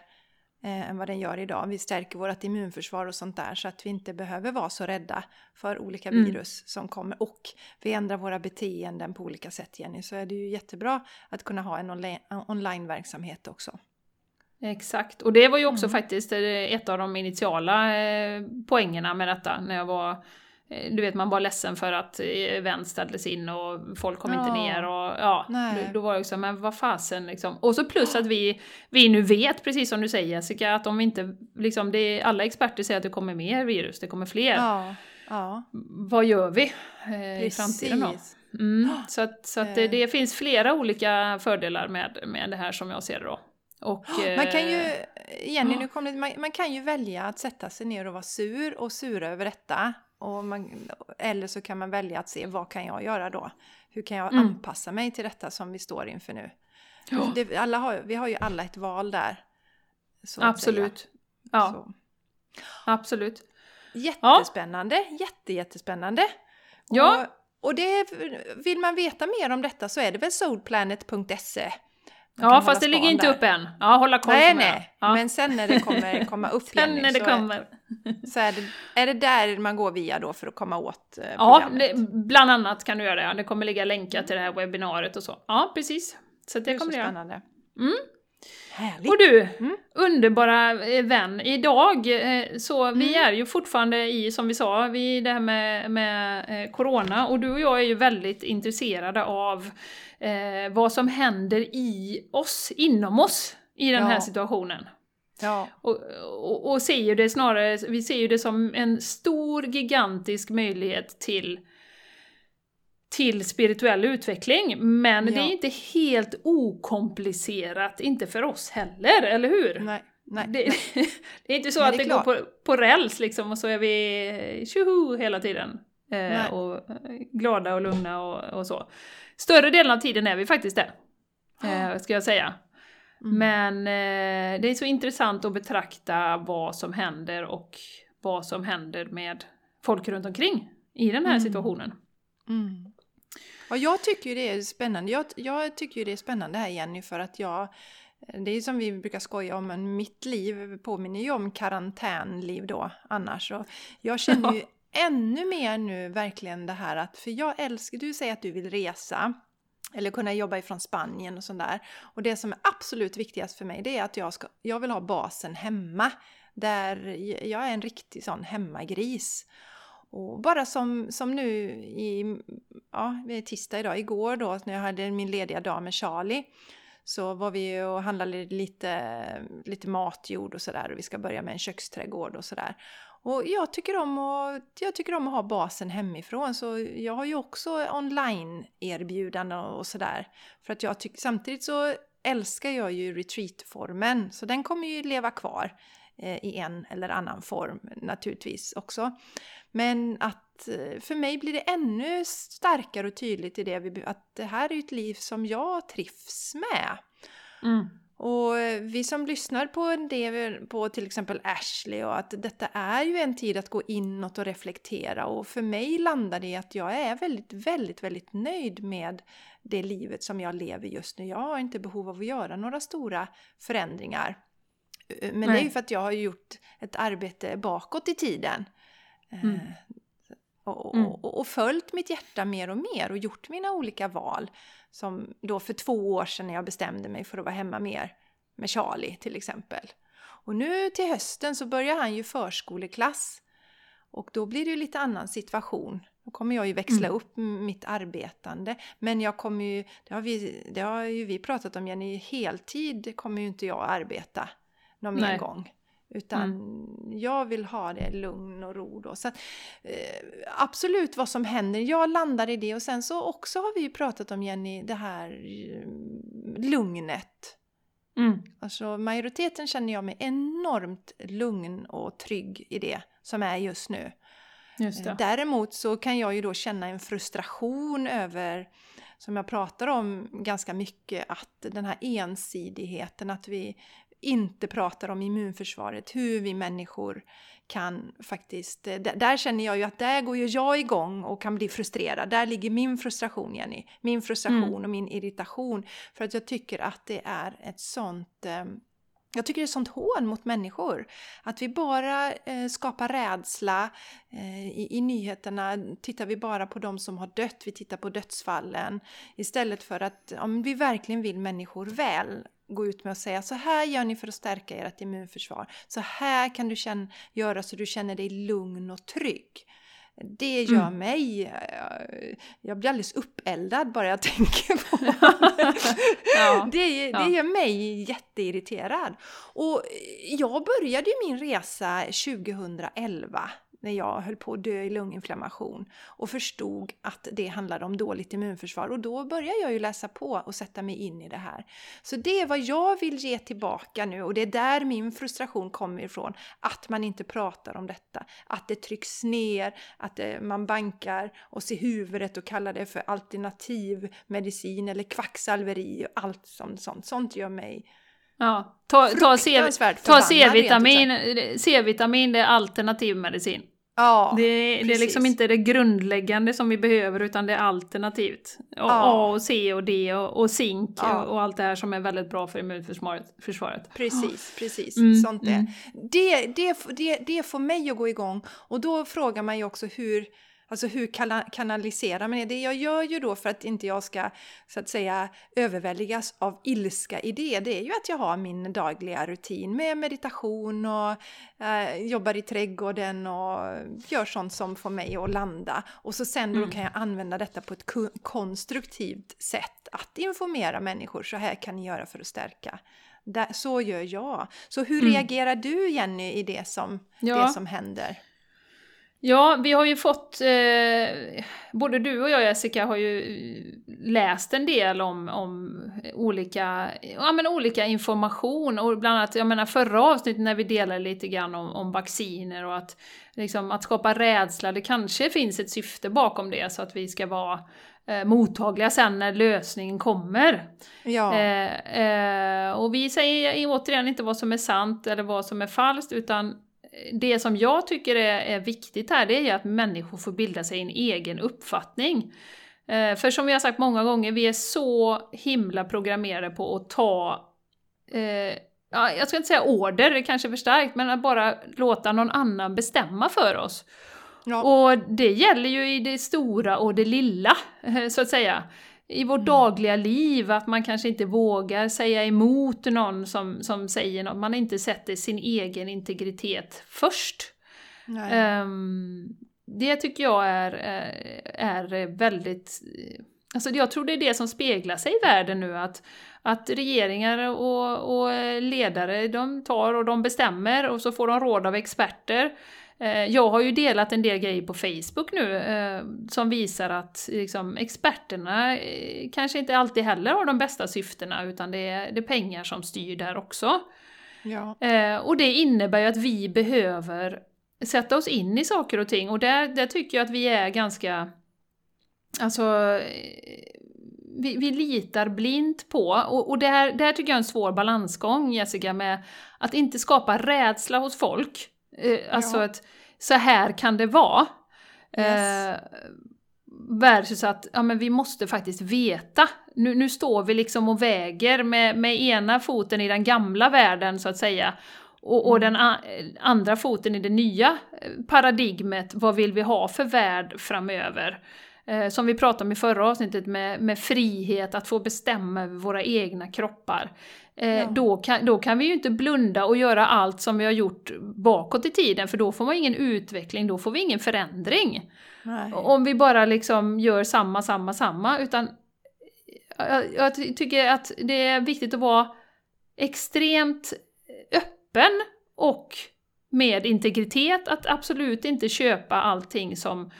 eh, än vad den gör idag. Vi stärker vårt immunförsvar och sånt där så att vi inte behöver vara så rädda för olika Mm. virus som kommer. Och vi ändrar våra beteenden på olika sätt Jenny, så är det ju jättebra att kunna ha en onli- onlineverksamhet också. Exakt, och det var ju också Mm. faktiskt eh, ett av de initiala eh, poängerna med detta, när jag var eh, du vet man var ledsen för att event ställdes in och folk kom inte Ja. ner och ja, Nej. då, var det också, men vad fasen liksom. Och så plus att vi, vi nu vet, precis som du säger Jessica, att om vi inte, liksom det är, alla experter säger att det kommer mer virus, det kommer fler. Ja, ja. Vad gör vi eh, i framtiden då? Mm, så att, så att det, det finns flera olika fördelar med, med det här som jag ser det då. Och, Man kan ju, eh, Jenny, ja. nu kom det, man, man kan ju välja att sätta sig ner och vara sur och sura över detta. Och man, eller så kan man välja att se vad kan jag göra då? Hur kan jag Mm. anpassa mig till detta som vi står inför nu? Ja. Det, alla har, vi har ju alla ett val där. Absolut. Ja, Så. absolut. Jättespännande, jätte, jättespännande. Ja. Och, och det, vill man veta mer om detta så är det väl soulplanet.se Ja, fast det ligger inte där. upp än. Ja, hålla koll Nej, nej. Ja. Men sen när det kommer komma upp Sen Jenny, när det så, kommer. så är det, är det där man går via då för att komma åt eh, Ja, det, bland annat kan du göra det. Det kommer ligga länkar till det här webbinariet och så. Ja, precis. Så det, det kommer det göra. spännande. Mm. Härligt. Och du, mm. underbara eh, vän, idag eh, så mm. vi är ju fortfarande i, som vi sa, vi det här med, med eh, Corona och du och jag är ju väldigt intresserade av eh, vad som händer i oss, inom oss, i den ja. här situationen. Ja. Och, och, och ser ju det snarare, vi ser ju det som en stor, gigantisk möjlighet till till spirituell utveckling. Men ja. det är inte helt okomplicerat, inte för oss heller, eller hur? Nej. Nej, det, det är inte så Nej, att det, det går på, på räls liksom och så är vi tjoho hela tiden. Eh, och eh, glada och lugna och, och, så. Större delen av tiden är vi faktiskt det. Eh, ska jag säga. Mm. Men eh, det är så intressant att betrakta vad som händer och vad som händer med folk runt omkring i den här mm. situationen. Mm. Ja, jag tycker ju det är spännande. Jag, jag tycker ju det är spännande här Jenny för att jag det är som vi brukar skoja om, men mitt liv påminner ju om karantänliv då annars. Och jag känner ju ännu mer nu verkligen det här att, för jag älskar, du säger att du vill resa eller kunna jobba ifrån Spanien och sådär. Och det som är absolut viktigast för mig det är att jag, ska, jag vill ha basen hemma. Där jag är en riktig sån hemmagris. Och bara som, som nu i, ja, tisdag idag, igår då när jag hade min lediga dag med Charlie så var vi och handlade lite, lite matjord och sådär. Och vi ska börja med en köksträdgård och sådär. Och jag tycker, om att, jag tycker om att ha basen hemifrån. Så jag har ju också online-erbjudanden och sådär. För att jag tycker, samtidigt så älskar jag ju retreat-formen. Så den kommer ju leva kvar i en eller annan form naturligtvis också. Men att eh, för mig blir det ännu starkare och tydligt i det att det här är ett liv som jag trivs med. Mm. Och eh, vi som lyssnar på det, på till exempel Ashley och att detta är ju en tid att gå inåt och reflektera och för mig landar det i att jag är väldigt, väldigt, väldigt nöjd med det livet som jag lever just nu. Jag har inte behov av att göra några stora förändringar. Eh, men Nej. det är ju för att jag har gjort ett arbete bakåt i tiden. Mm. Eh, och, mm. och, och, följt mitt hjärta mer och mer och gjort mina olika val. Som då för två år sedan när jag bestämde mig för att vara hemma mer med Charlie till exempel. Och nu till hösten så börjar han ju förskoleklass. Och då blir det ju lite annan situation. Då kommer jag ju växla mm. upp mitt arbetande. Men jag kommer ju, det har, vi, det har ju vi pratat om Jenny, heltid kommer ju inte jag arbeta någon mer gång. Utan mm. jag vill ha det lugn och ro då. Så att, eh, absolut vad som händer, jag landar i det. Och sen så också har vi ju pratat om Jenny, det här eh, lugnet. Mm. Alltså majoriteten känner jag mig enormt lugn och trygg i det som är just nu. Just eh, Däremot så kan jag ju då känna en frustration över som jag pratar om ganska mycket, att den här ensidigheten, att vi, inte pratar om immunförsvaret, hur vi människor kan faktiskt... Eh, där känner jag ju att där går ju jag igång och kan bli frustrerad. Där ligger min frustration, Jenny. Min frustration mm. och min irritation. För att jag tycker att det är ett sånt... Eh, jag tycker det är sånt hån mot människor. Att vi bara eh, skapar rädsla. Eh, i, I nyheterna tittar vi bara på de som har dött, vi tittar på dödsfallen. Istället för att om vi verkligen vill människor väl gå ut med att säga så här gör ni för att stärka ert immunförsvar. Så här kan du känna, göra så du känner dig lugn och trygg. Det gör mm. mig... Eh, jag blir alldeles uppeldad bara jag tänker på det. ja, det, det gör mig jätteirriterad. Och jag började min resa 2011 när jag höll på att dö i lunginflammation och förstod att det handlade om dåligt immunförsvar. Och då började jag ju läsa på och sätta mig in i det här. Så det är vad jag vill ge tillbaka nu och det är där min frustration kommer ifrån. Att man inte pratar om detta, att det trycks ner, att det, man bankar oss i huvudet och kallar det för alternativ medicin eller kvacksalveri och allt sånt. Sånt, sånt gör mig Ja, ta, ta C-vitamin, C-vitamin det är alternativ medicin. Ja, det, det är liksom inte det grundläggande som vi behöver utan det är alternativt. Och Ja. A och C och D och, och zink Ja. och, och allt det här som är väldigt bra för immunförsvaret. Försvaret. Precis, precis. Mm, Sånt mm. Det, det, det, det får mig att gå igång. Och då frågar man ju också hur, alltså hur kanaliserar man det? Jag gör ju då för att inte jag ska så att säga överväldigas av ilska i det, det är ju att jag har min dagliga rutin med meditation och eh, jobbar i trädgården och gör sånt som får mig att landa. Och så sen då Mm. kan jag använda detta på ett ko- konstruktivt sätt att informera människor. Så här kan ni göra för att stärka. Så gör jag. Så hur Mm. reagerar du Jenny i det som, Ja. det som händer? Ja, vi har ju fått, eh, både du och jag Jessica har ju läst en del om, om olika, ja, men olika information och bland annat, jag menar förra avsnittet när vi delade lite grann om, om vacciner och att, liksom, att skapa rädsla, det kanske finns ett syfte bakom det så att vi ska vara eh, mottagliga sen när lösningen kommer. Ja, Eh, eh, och vi säger återigen inte vad som är sant eller vad som är falskt, utan det som jag tycker är, är viktigt här, det är att människor får bilda sig en egen uppfattning. Eh, för som vi har sagt många gånger, vi är så himla programmerade på att ta eh, ja, jag ska inte säga order, det kanske är för starkt, men att bara låta någon annan bestämma för oss. ja, Och det gäller ju i det stora och det lilla, så att säga. I vårt Mm. dagliga liv, att man kanske inte vågar säga emot någon som, som säger något, man inte sätter sin egen integritet först. Ehm, det tycker jag är, eh, är väldigt... Alltså jag tror det är det som speglar sig i världen nu, att, att regeringar och, och ledare de tar och de bestämmer och så får de råd av experter. Eh, Jag har ju delat en del grejer på Facebook nu eh, som visar att liksom, experterna eh, kanske inte alltid heller har de bästa syftena utan det är, det är pengar som styr där också. ja, Eh, och det innebär ju att vi behöver sätta oss in i saker och ting och där, där tycker jag att vi är ganska... Alltså... Vi, vi litar blint på, och, och det, här, det här tycker jag är en svår balansgång Jessica, med att inte skapa rädsla hos folk. Eh, alltså Ja. att så här kan det vara. Yes. Eh, versus att ja, men vi måste faktiskt veta. Nu, nu står vi liksom och väger med, med ena foten i den gamla världen så att säga och, och den a, andra foten i det nya eh, paradigmet. Vad vill vi ha för värld framöver? Eh, som vi pratade om i förra avsnittet med, med frihet att få bestämma över våra egna kroppar. Eh, Ja. då, kan, då kan vi ju inte blunda och göra allt som vi har gjort bakåt i tiden för då får man ingen utveckling, då får vi ingen förändring. nej. Om vi bara liksom gör samma, samma, samma. Utan jag, jag ty- tycker att det är viktigt att vara extremt öppen och med integritet. Att absolut inte köpa allting som,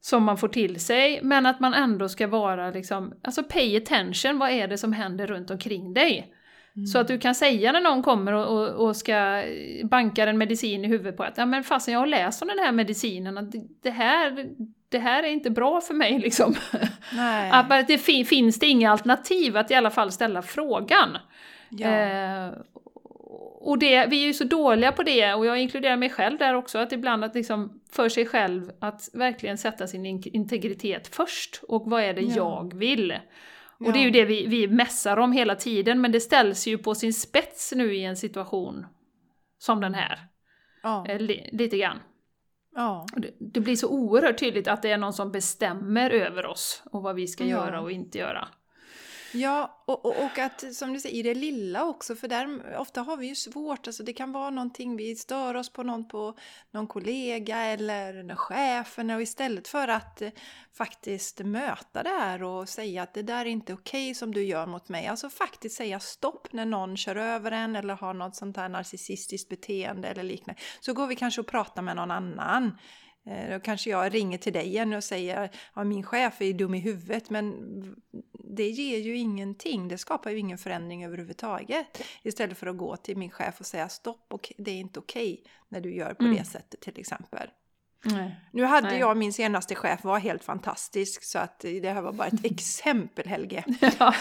som man får till sig. Men att man ändå ska vara liksom, alltså pay attention, vad är det som händer runt omkring dig? Så att du kan säga när någon kommer och, och, och ska banka en medicin i huvudet på att ja men fasen jag har läst om den här medicinen att det, här, det här är inte bra för mig liksom. nej. Att det fin, finns det inga alternativ att i alla fall ställa frågan. ja. Eh, och det, vi är ju så dåliga på det, och jag inkluderar mig själv där också, att ibland att liksom för sig själv att verkligen sätta sin in- integritet först. Och vad är det Ja. jag vill? Och Ja. det är ju det vi, vi mässar om hela tiden, men det ställs ju på sin spets nu i en situation som den här. ja. Eh, li, lite grann. ja. Det blir så oerhört tydligt att det är någon som bestämmer över oss och vad vi ska Ja. göra och inte göra. Ja, och, och, och att som du säger, i det lilla också, för där ofta har vi ju svårt, alltså det kan vara någonting, vi stör oss på någon, på någon kollega eller chefen och istället för att eh, faktiskt möta det här och säga att det där är inte okej som du gör mot mig, alltså faktiskt säga stopp när någon kör över en eller har något sånt här narcissistiskt beteende eller liknande, så går vi kanske och pratar med någon annan. Eh, Då kanske jag ringer till dig igen och säger att min chef är dum i huvudet men det ger ju ingenting. Det skapar ju ingen förändring överhuvudtaget. Istället för att gå till min chef och säga stopp och det är inte okej när du gör på Mm. det sättet till exempel. Nej. Nu hade Nej. jag min senaste chef var helt fantastisk så att det här var bara ett exempel Helge. Ja,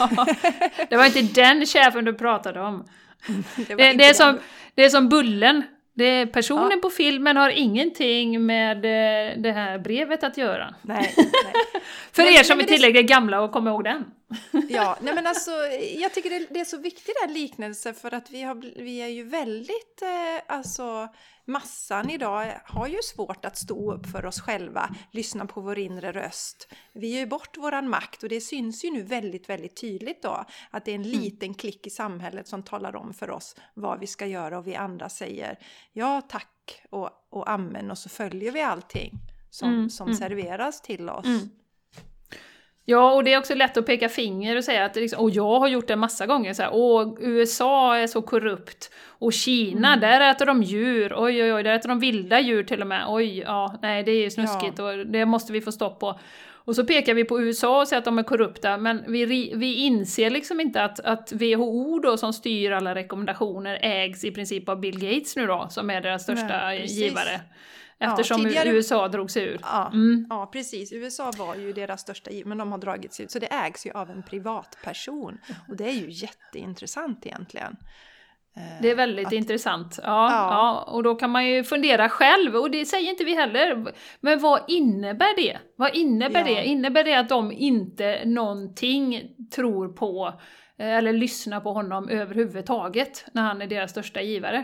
det var inte den chefen du pratade om. Det, Det, det, är den. som, det är som Bullen. Det personen ja. på filmen har ingenting med eh, det här brevet att göra. Nej, nej. För men, er som är tillräckligt gamla och kommer ihåg den. ja, nej men alltså jag tycker det, det är så viktigt den liknelse för att vi, har, vi är ju väldigt, eh, alltså massan idag har ju svårt att stå upp för oss själva, lyssna på vår inre röst. Vi ger ju bort våran makt och det syns ju nu väldigt, väldigt tydligt då att det är en mm. liten klick i samhället som talar om för oss vad vi ska göra och vi andra säger ja tack och, och amen och så följer vi allting som, mm, som mm. serveras till oss. Mm. Ja, och det är också lätt att peka finger och säga att liksom, och jag har gjort det massa gånger, så här, åh, USA är så korrupt, och Kina, mm. där äter de djur, oj oj oj, där äter de vilda djur till och med, oj, ja, nej det är ju snuskigt ja. och det måste vi få stopp på. Och så pekar vi på USA och säger att de är korrupta, men vi, vi inser liksom inte att, att WHO då som styr alla rekommendationer ägs i princip av Bill Gates nu då, som är deras största nej, givare. Eftersom ja, tidigare, USA drog sig ur. Ja, mm. ja, precis. USA var ju deras största giv, men de har dragit sig ut. Så det ägs ju av en privatperson. Och det är ju jätteintressant egentligen. Eh, det är väldigt att, intressant. Ja, ja. ja, och då kan man ju fundera själv, och det säger inte vi heller. Men vad innebär det? Vad innebär ja. det? Innebär det att de inte någonting tror på eh, eller lyssnar på honom överhuvudtaget när han är deras största givare?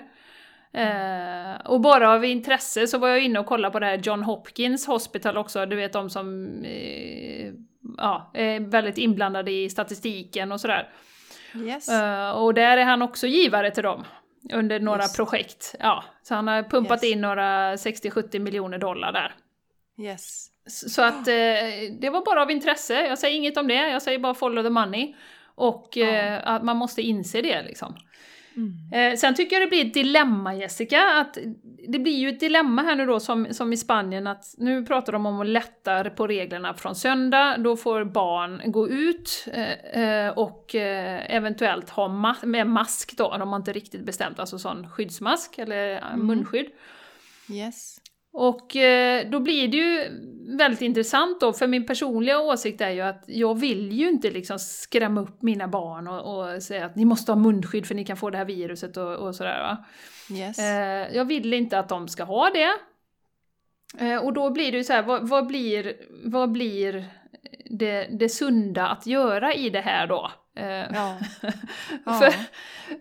Eh, och bara av intresse så var jag inne och kollade på det här John Hopkins Hospital också, du vet de som eh, ja, är väldigt inblandade i statistiken och sådär. Yes. Eh, och där är han också givare till dem under några Just. projekt. Ja, så han har pumpat yes. in några 60-70 miljoner dollar där. Yes. Så att eh, det var bara av intresse, jag säger inget om det, jag säger bara follow the money. Och eh, att man måste inse det liksom. Mm. Eh, sen tycker jag det blir ett dilemma Jessica, att det blir ju ett dilemma här nu då som, som i Spanien att nu pratar de om att lätta på reglerna från söndag, då får barn gå ut eh, eh och eh, eventuellt ha ma med mask då, de har inte riktigt bestämt, alltså sån skyddsmask eller mm. munskydd. Yes. Och eh, då blir det ju väldigt intressant då, för min personliga åsikt är ju att jag vill ju inte liksom skrämma upp mina barn och, och säga att ni måste ha munskydd för ni kan få det här viruset och, och sådär va. Yes. Eh, jag vill inte att de ska ha det. Eh, och då blir det ju så här, vad, vad blir, vad blir det, det sunda att göra i det här då? Eh, ja. Ja. för,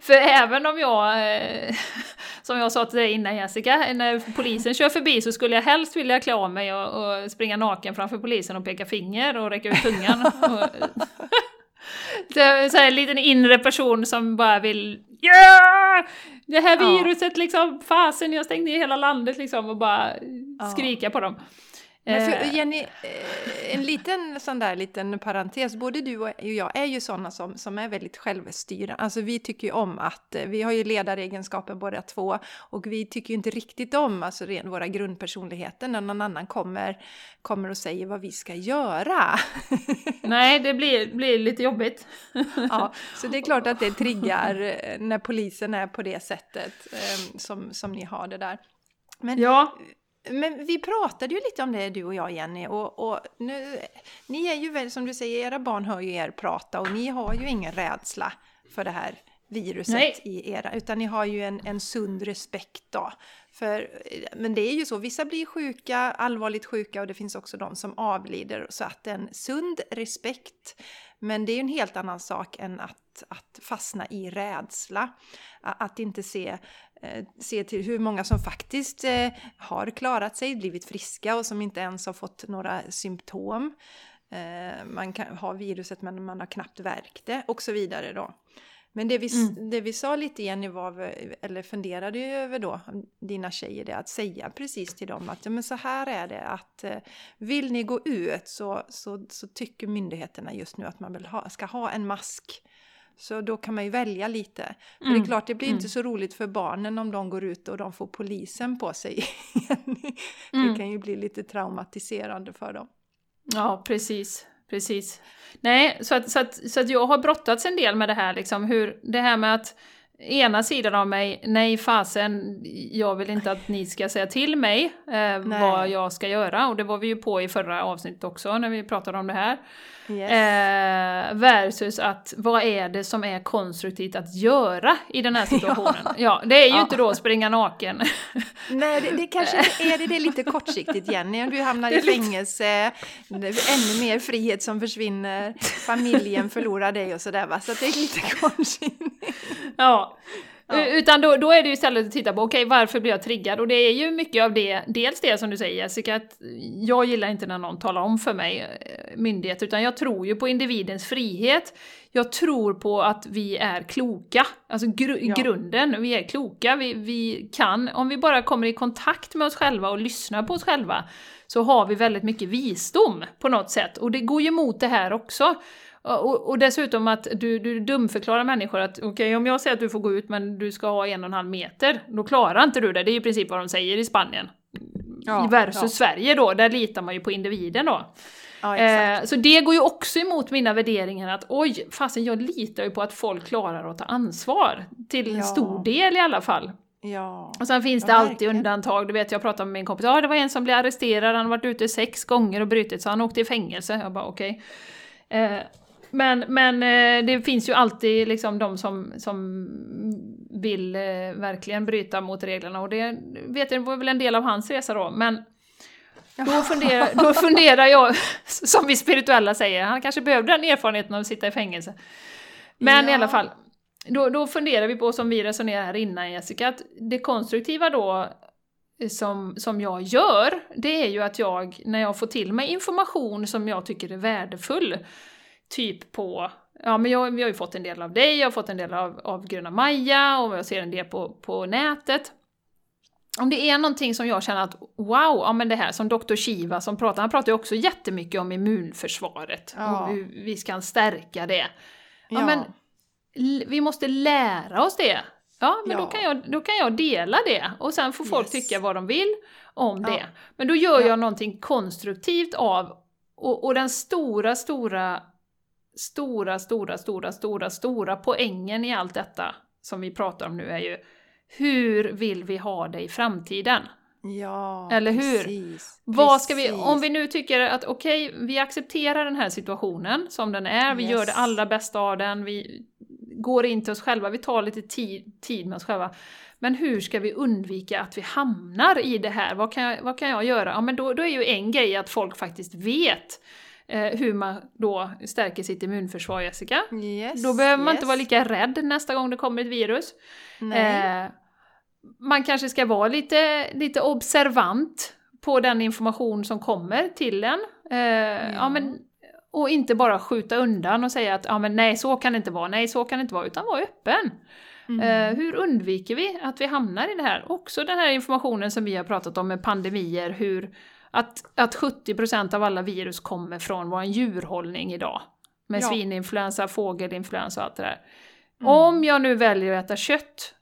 för även om jag, eh, som jag sa till dig innan Jessica, när polisen kör förbi så skulle jag helst vilja klä av mig och, och springa naken framför polisen och peka finger och räcka ut tungan. och, så, här, en liten inre person som bara vill yeah! Det här viruset ja. liksom, fasen jag stängt ner hela landet liksom och bara skrika på dem. Men för eh. Jenny, eh, en liten sån där liten parentes. Både du och jag är ju sådana som, som är väldigt självstyrande. Alltså vi tycker ju om att, eh, vi har ju ledaregenskaper båda två och vi tycker ju inte riktigt om alltså våra grundpersonligheter när någon annan kommer, kommer och säger vad vi ska göra. Nej, det blir, blir lite jobbigt. ja, så det är klart att det triggar när polisen är på det sättet som, som ni har det där. Men ja. Men vi pratade ju lite om det du och jag Jenny och, och nu, ni är ju väl som du säger, era barn hör ju er prata och ni har ju ingen rädsla för det här viruset Nej. i era, utan ni har ju en, en sund respekt då. För, men det är ju så, vissa blir sjuka, allvarligt sjuka och det finns också de som avlider. Så att en sund respekt, men det är ju en helt annan sak än att, att fastna i rädsla. Att inte se se till hur många som faktiskt eh, har klarat sig, blivit friska och som inte ens har fått några symptom. Eh, man kan ha viruset men man har knappt värkt det och så vidare då. Men det vi, mm. det vi sa lite Jenny var, eller funderade över då, dina tjejer, det att säga precis till dem att ja, men så här är det att vill ni gå ut så, så, så tycker myndigheterna just nu att man vill ha, ska ha en mask så då kan man ju välja lite. Mm. För det är mm. klart, det blir mm. inte så roligt för barnen om de går ut och de får polisen på sig. mm. Det kan ju bli lite traumatiserande för dem. Ja, precis. Precis. Nej, så att, så att, så att jag har brottats en del med det här, liksom, hur det här med att ena sidan av mig, nej fasen, jag vill inte att ni ska säga till mig eh, vad jag ska göra. Och det var vi ju på i förra avsnittet också när vi pratade om det här. Yes. Eh, versus att vad är det som är konstruktivt att göra i den här situationen? ja. ja det är ju ja. inte då att springa naken. Nej, det, det kanske är det, det är lite kortsiktigt Jenny, om du hamnar i fängelse, ännu mer frihet som försvinner, familjen förlorar dig och sådär va, så det är lite kortsiktigt. ja. Ja. Utan då, då är det ju istället att titta på, okej okay, varför blir jag triggad? Och det är ju mycket av det, dels det som du säger Jessica, att jag gillar inte när någon talar om för mig, eh, myndighet, utan jag tror ju på individens frihet. Jag tror på att vi är kloka, alltså gr ja. grunden, vi är kloka, vi, vi kan, om vi bara kommer i kontakt med oss själva och lyssnar på oss själva, så har vi väldigt mycket visdom på något sätt. Och det går ju emot det här också. Och, och, dessutom att du, du dumförklarar människor att okej, okay, om jag säger att du får gå ut men du ska ha en och en halv meter, då klarar inte du det. Det är ju i princip vad de säger i Spanien. Ja, Versus ja. Sverige då, där litar man ju på individen då. Ja, eh, så det går ju också emot mina värderingar att oj, fasen jag litar ju på att folk klarar att ta ansvar. Till ja. stor del i alla fall. Ja. Och sen finns det alltid verkligen. undantag, du vet jag pratade med min kompis, ja det var en som blev arresterad, han har varit ute sex gånger och brutit så han åkte i fängelse. Jag bara okej. Okay. Eh, men, men eh, det finns ju alltid liksom de som, som vill eh, verkligen bryta mot reglerna och det vet jag, det var väl en del av hans resa då, men då funderar, då funderar jag, som vi spirituella säger, han kanske behövde den erfarenheten av att sitta i fängelse. Men ja. i alla fall, då, då funderar vi på, som vi resonerade här innan Jessica, att det konstruktiva då som, som jag gör, det är ju att jag, när jag får till mig information som jag tycker är värdefull, typ på Ja, men jag, vi har ju fått en del av dig, jag har fått en del av, av Gröna Maja och jag ser en del på, på nätet. Om det är någonting som jag känner att wow, ja men det här som Dr. Shiva som pratar, han pratar ju också jättemycket om immunförsvaret ja. och hur vi ska stärka det. Ja, ja. men vi måste lära oss det. Ja, men ja. Då, kan jag, då kan jag dela det och sen får folk yes. tycka vad de vill om det. Men då gör jag någonting konstruktivt av, och, och den stora, stora stora, stora, stora, stora, stora poängen i allt detta som vi pratar om nu är ju hur vill vi ha det i framtiden? Ja, Eller hur? Precis, Vad ska vi, om vi nu tycker att okej, okay, vi accepterar den här situationen som den är, vi yes. gör det allra bästa av den, vi går in till oss själva, vi tar lite tid, tid med oss själva. Men hur ska vi undvika att vi hamnar i det här? Vad kan jag, vad kan jag göra? Ja, men då, då är ju en grej att folk faktiskt vet hur man då stärker sitt immunförsvar, Jessica. Yes, då behöver man yes. inte vara lika rädd nästa gång det kommer ett virus. Eh, man kanske ska vara lite, lite observant på den information som kommer till en. Eh, ja. ja. men, och inte bara skjuta undan och säga att ja, men nej, så kan det inte vara, nej, så kan det inte vara, utan vara öppen. Mm. Eh, hur undviker vi att vi hamnar i det här? Också den här informationen som vi har pratat om med pandemier, hur att, att 70% av alla virus kommer från vår djurhållning idag. Med ja. svininfluensa, fågelinfluensa och allt det där. Mm. Om jag nu väljer att äta kött,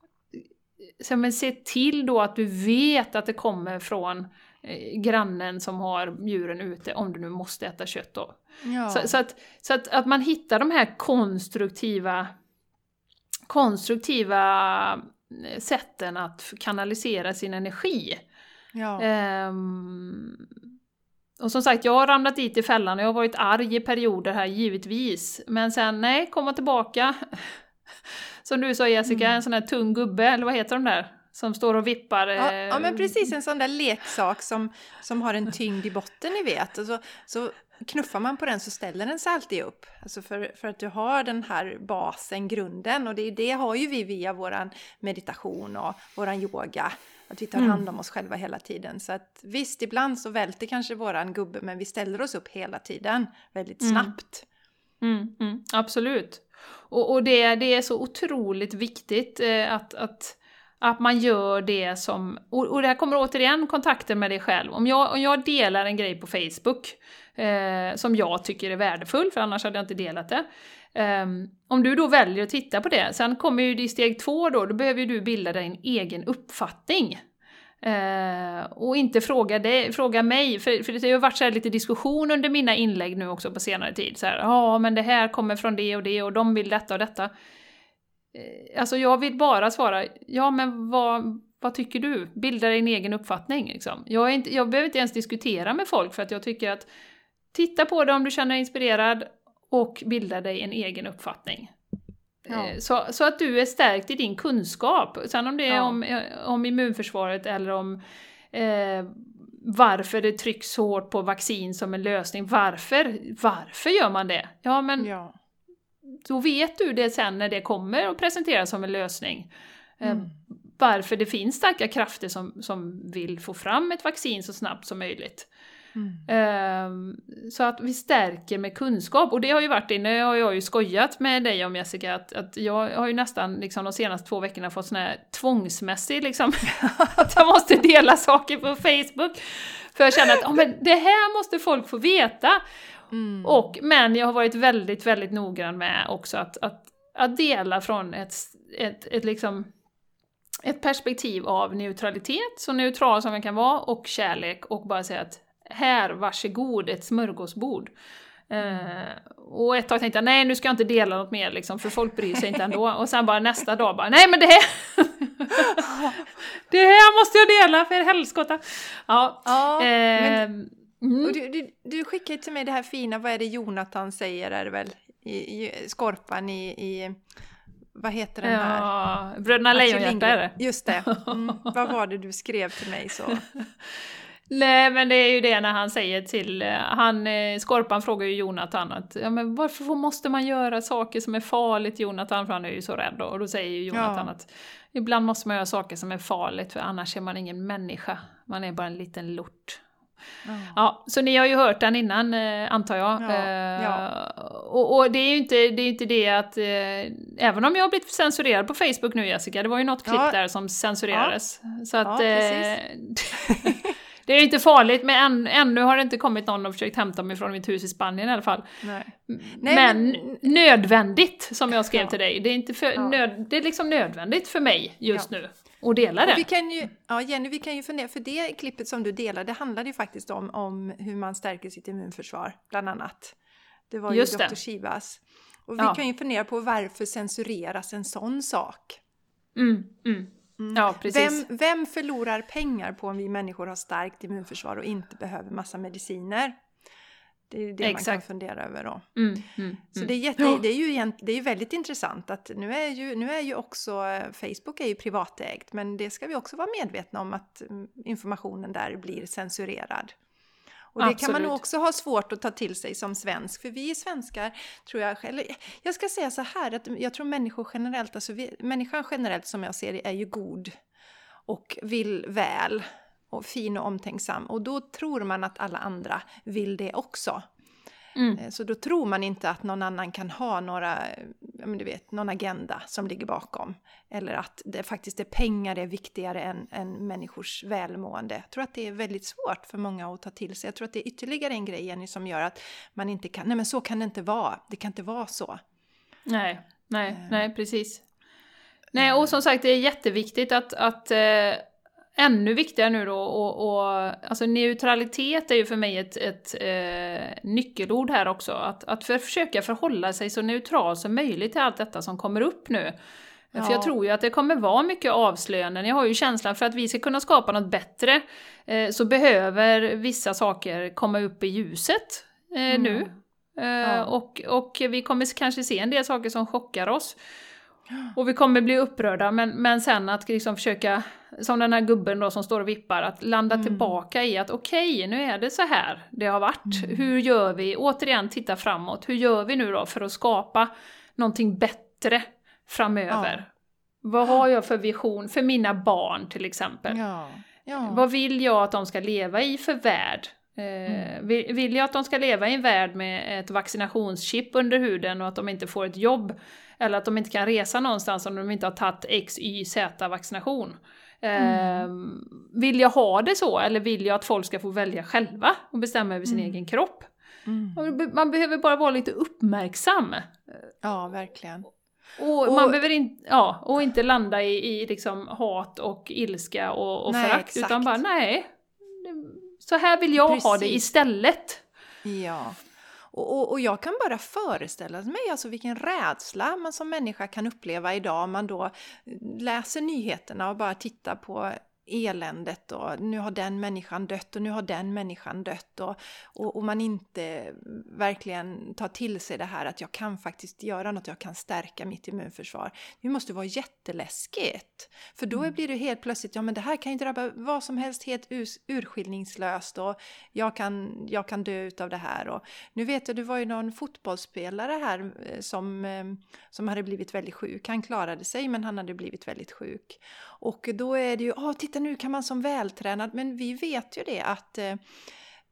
så men se till då att du vet att det kommer från eh, grannen som har djuren ute, om du nu måste äta kött då. Ja. Så, så, att, så att, att man hittar de här konstruktiva, konstruktiva eh, sätten att kanalisera sin energi. Ja. Um, och som sagt, jag har ramlat dit i fällan och jag har varit arg i perioder här givetvis. Men sen, nej, komma tillbaka. som du sa Jessica, mm. en sån här tung gubbe, eller vad heter de där? Som står och vippar. Ja, ja men precis, en sån där leksak som, som har en tyngd i botten, ni vet. Och så, så knuffar man på den så ställer den sig alltid upp. Alltså för, för att du har den här basen, grunden. Och det, det har ju vi via våran meditation och våran yoga. Att vi tar mm. hand om oss själva hela tiden. Så att visst, ibland så välter kanske våran gubbe, men vi ställer oss upp hela tiden väldigt mm. snabbt. Mm, mm, absolut. Och, och det, det är så otroligt viktigt eh, att, att, att man gör det som... Och, och det här kommer återigen kontakten med dig själv. Om jag, om jag delar en grej på Facebook eh, som jag tycker är värdefull, för annars hade jag inte delat det. Um, om du då väljer att titta på det, sen kommer ju det i steg två då, då behöver ju du bilda dig en egen uppfattning. Uh, och inte fråga, det, fråga mig, för, för det har ju varit så lite diskussion under mina inlägg nu också på senare tid. Så ja men det här kommer från det och det och de vill detta och detta. Uh, alltså jag vill bara svara, ja men vad, vad tycker du? Bilda din egen uppfattning. Liksom. Jag, är inte, jag behöver inte ens diskutera med folk för att jag tycker att titta på det om du känner dig inspirerad och bilda dig en egen uppfattning. Ja. Eh, så, så att du är stärkt i din kunskap. Sen om det är ja. om, eh, om immunförsvaret eller om eh, varför det trycks hårt på vaccin som en lösning. Varför? Varför gör man det? Ja, men ja. då vet du det sen när det kommer att presenteras som en lösning. Eh, mm. varför det finns starka krafter som, som vill få fram ett vaccin så snabbt som möjligt. Mm. så att vi stärker med kunskap. Och det har ju varit inne, har jag ju skojat med dig om Jessica, att, att jag har ju nästan liksom, de senaste två veckorna fått sån här tvångsmässig liksom, att jag måste dela saker på Facebook. För jag känner att oh, men det här måste folk få veta. Mm. Och, men jag har varit väldigt, väldigt noggrann med också att, att, att dela från ett, ett, ett liksom ett perspektiv av neutralitet, så neutral som jag kan vara, och kärlek och bara säga att här, varsågod, ett smörgåsbord. Uh, och ett tag tänkte jag, nej nu ska jag inte dela något mer liksom, för folk bryr sig inte ändå. Och sen bara nästa dag bara, nej men det här... det här måste jag dela för helskotta! Ja, ja uh, men, du, du, du skickade till mig det här fina, vad är det Jonathan säger är det väl? I, i Skorpan i, i vad heter den här? Ja, Bröderna Lejonhjärta är det. Just det. Mm. vad var det du skrev till mig så? Nej men det är ju det när han säger till, eh, han, eh, Skorpan frågar ju Jonathan att ja, men varför måste man göra saker som är farligt Jonathan, för han är ju så rädd då. Och då säger ju Jonathan ja. att ibland måste man göra saker som är farligt för annars är man ingen människa, man är bara en liten lort. Ja. ja, så ni har ju hört den innan eh, antar jag. Ja, ja. Och, och, det är ju inte det, är inte det att, även om jag har blivit censurerad på Facebook nu Jessica, det var ju något klipp där som censurerades. Så att... Det är inte farligt, men än, ännu har det inte kommit någon och försökt hämta mig från mitt hus i Spanien i alla fall. Nej. Nej, men, men, nödvändigt, som jag skrev ja. till dig. Det är, inte för, ja. nöd, det är liksom nödvändigt för mig just ja. nu. Och dela det. Och vi kan ju, ja Jenny, vi kan ju fundera, för det klippet som du delade handlade ju faktiskt om, om hur man stärker sitt immunförsvar, bland annat. Det var ju Dr. Shivas. Och vi kan ju fundera på varför censureras en sån sak? Mm, mm. Mm. Ja, precis. Vem, vem förlorar pengar på om vi människor har starkt immunförsvar och inte behöver massa mediciner? Det är det Exakt. man kan fundera över då. Mm, mm, så det är, jätte, det är ju det är väldigt intressant att nu är, ju, nu är ju också Facebook är ju privatägt men det ska vi också vara medvetna om att mm, informationen där blir censurerad. Och det Absolut. kan man nog också ha svårt att ta till sig som svensk, för vi svenskar tror jag, eller jag ska säga så här, att jag tror människor generellt, alltså vi, människan generellt som jag ser det är ju god och vill väl och fin och omtänksam och då tror man att alla andra vill det också. Mm. Eh, så då tror man inte att någon annan kan ha några, du vet, någon agenda som ligger bakom. Eller att det faktiskt är pengar är viktigare än, än människors välmående. Jag tror att det är väldigt svårt för många att ta till sig. Jag tror att det är ytterligare en grej Jenny som gör att man inte kan, nej men så kan det inte vara. Det kan inte vara så. Nej, nej, uh, nej precis. Nej, och som sagt det är jätteviktigt att, att ännu viktigare nu då, och, och, alltså neutralitet är ju för mig ett, ett eh, nyckelord här också. Att, att för, försöka förhålla sig så neutral som möjligt till allt detta som kommer upp nu. Ja. För jag tror ju att det kommer vara mycket avslöjanden. Jag har ju känslan för att vi ska kunna skapa något bättre eh, så behöver vissa saker komma upp i ljuset eh, mm. nu. Eh, ja. och, och vi kommer kanske se en del saker som chockar oss. Och vi kommer bli upprörda, men, men sen att liksom försöka, som den här gubben då som står och vippar, att landa mm. tillbaka i att okej, okay, nu är det så här det har varit. Mm. Hur gör vi? Återigen titta framåt. Hur gör vi nu då för att skapa någonting bättre framöver? Ja. Vad har jag för vision för mina barn till exempel? Ja. Ja. Vad vill jag att de ska leva i för värld? Eh, mm. Vill jag att de ska leva i en värld med ett vaccinationschip under huden och att de inte får ett jobb? Eller att de inte kan resa någonstans om de inte har tagit X, Y, Z vaccination. Mm. Eh, vill jag ha det så eller vill jag att folk ska få välja själva och bestämma över sin mm. egen kropp? Mm. Man behöver bara vara lite uppmärksam. Ja, verkligen. Och, och, man behöver in, ja, och inte landa i, i liksom hat och ilska och, och förakt, utan bara nej, så här vill jag Precis. ha det istället. Ja. Och, och, och, jag kan bara föreställa mig alltså vilken rädsla man som människa kan uppleva idag om man då eh, läser nyheterna och bara tittar på eländet och nu har den människan dött och nu har den människan dött och, och, och, man inte verkligen tar till sig det här att jag kan faktiskt göra något, jag kan stärka mitt immunförsvar. Det måste vara jätteläskigt. För då mm. blir det helt plötsligt, ja men det här kan ju drabba vad som helst helt urskillningslöst och jag kan, jag kan dö utav det här. Och nu vet jag, det var ju någon fotbollsspelare här eh, som, eh, som hade blivit väldigt sjuk. Han klarade sig men han hade blivit väldigt sjuk. Och då är det ju, åh titta nu kan man som vältränad, men vi vet ju det att eh,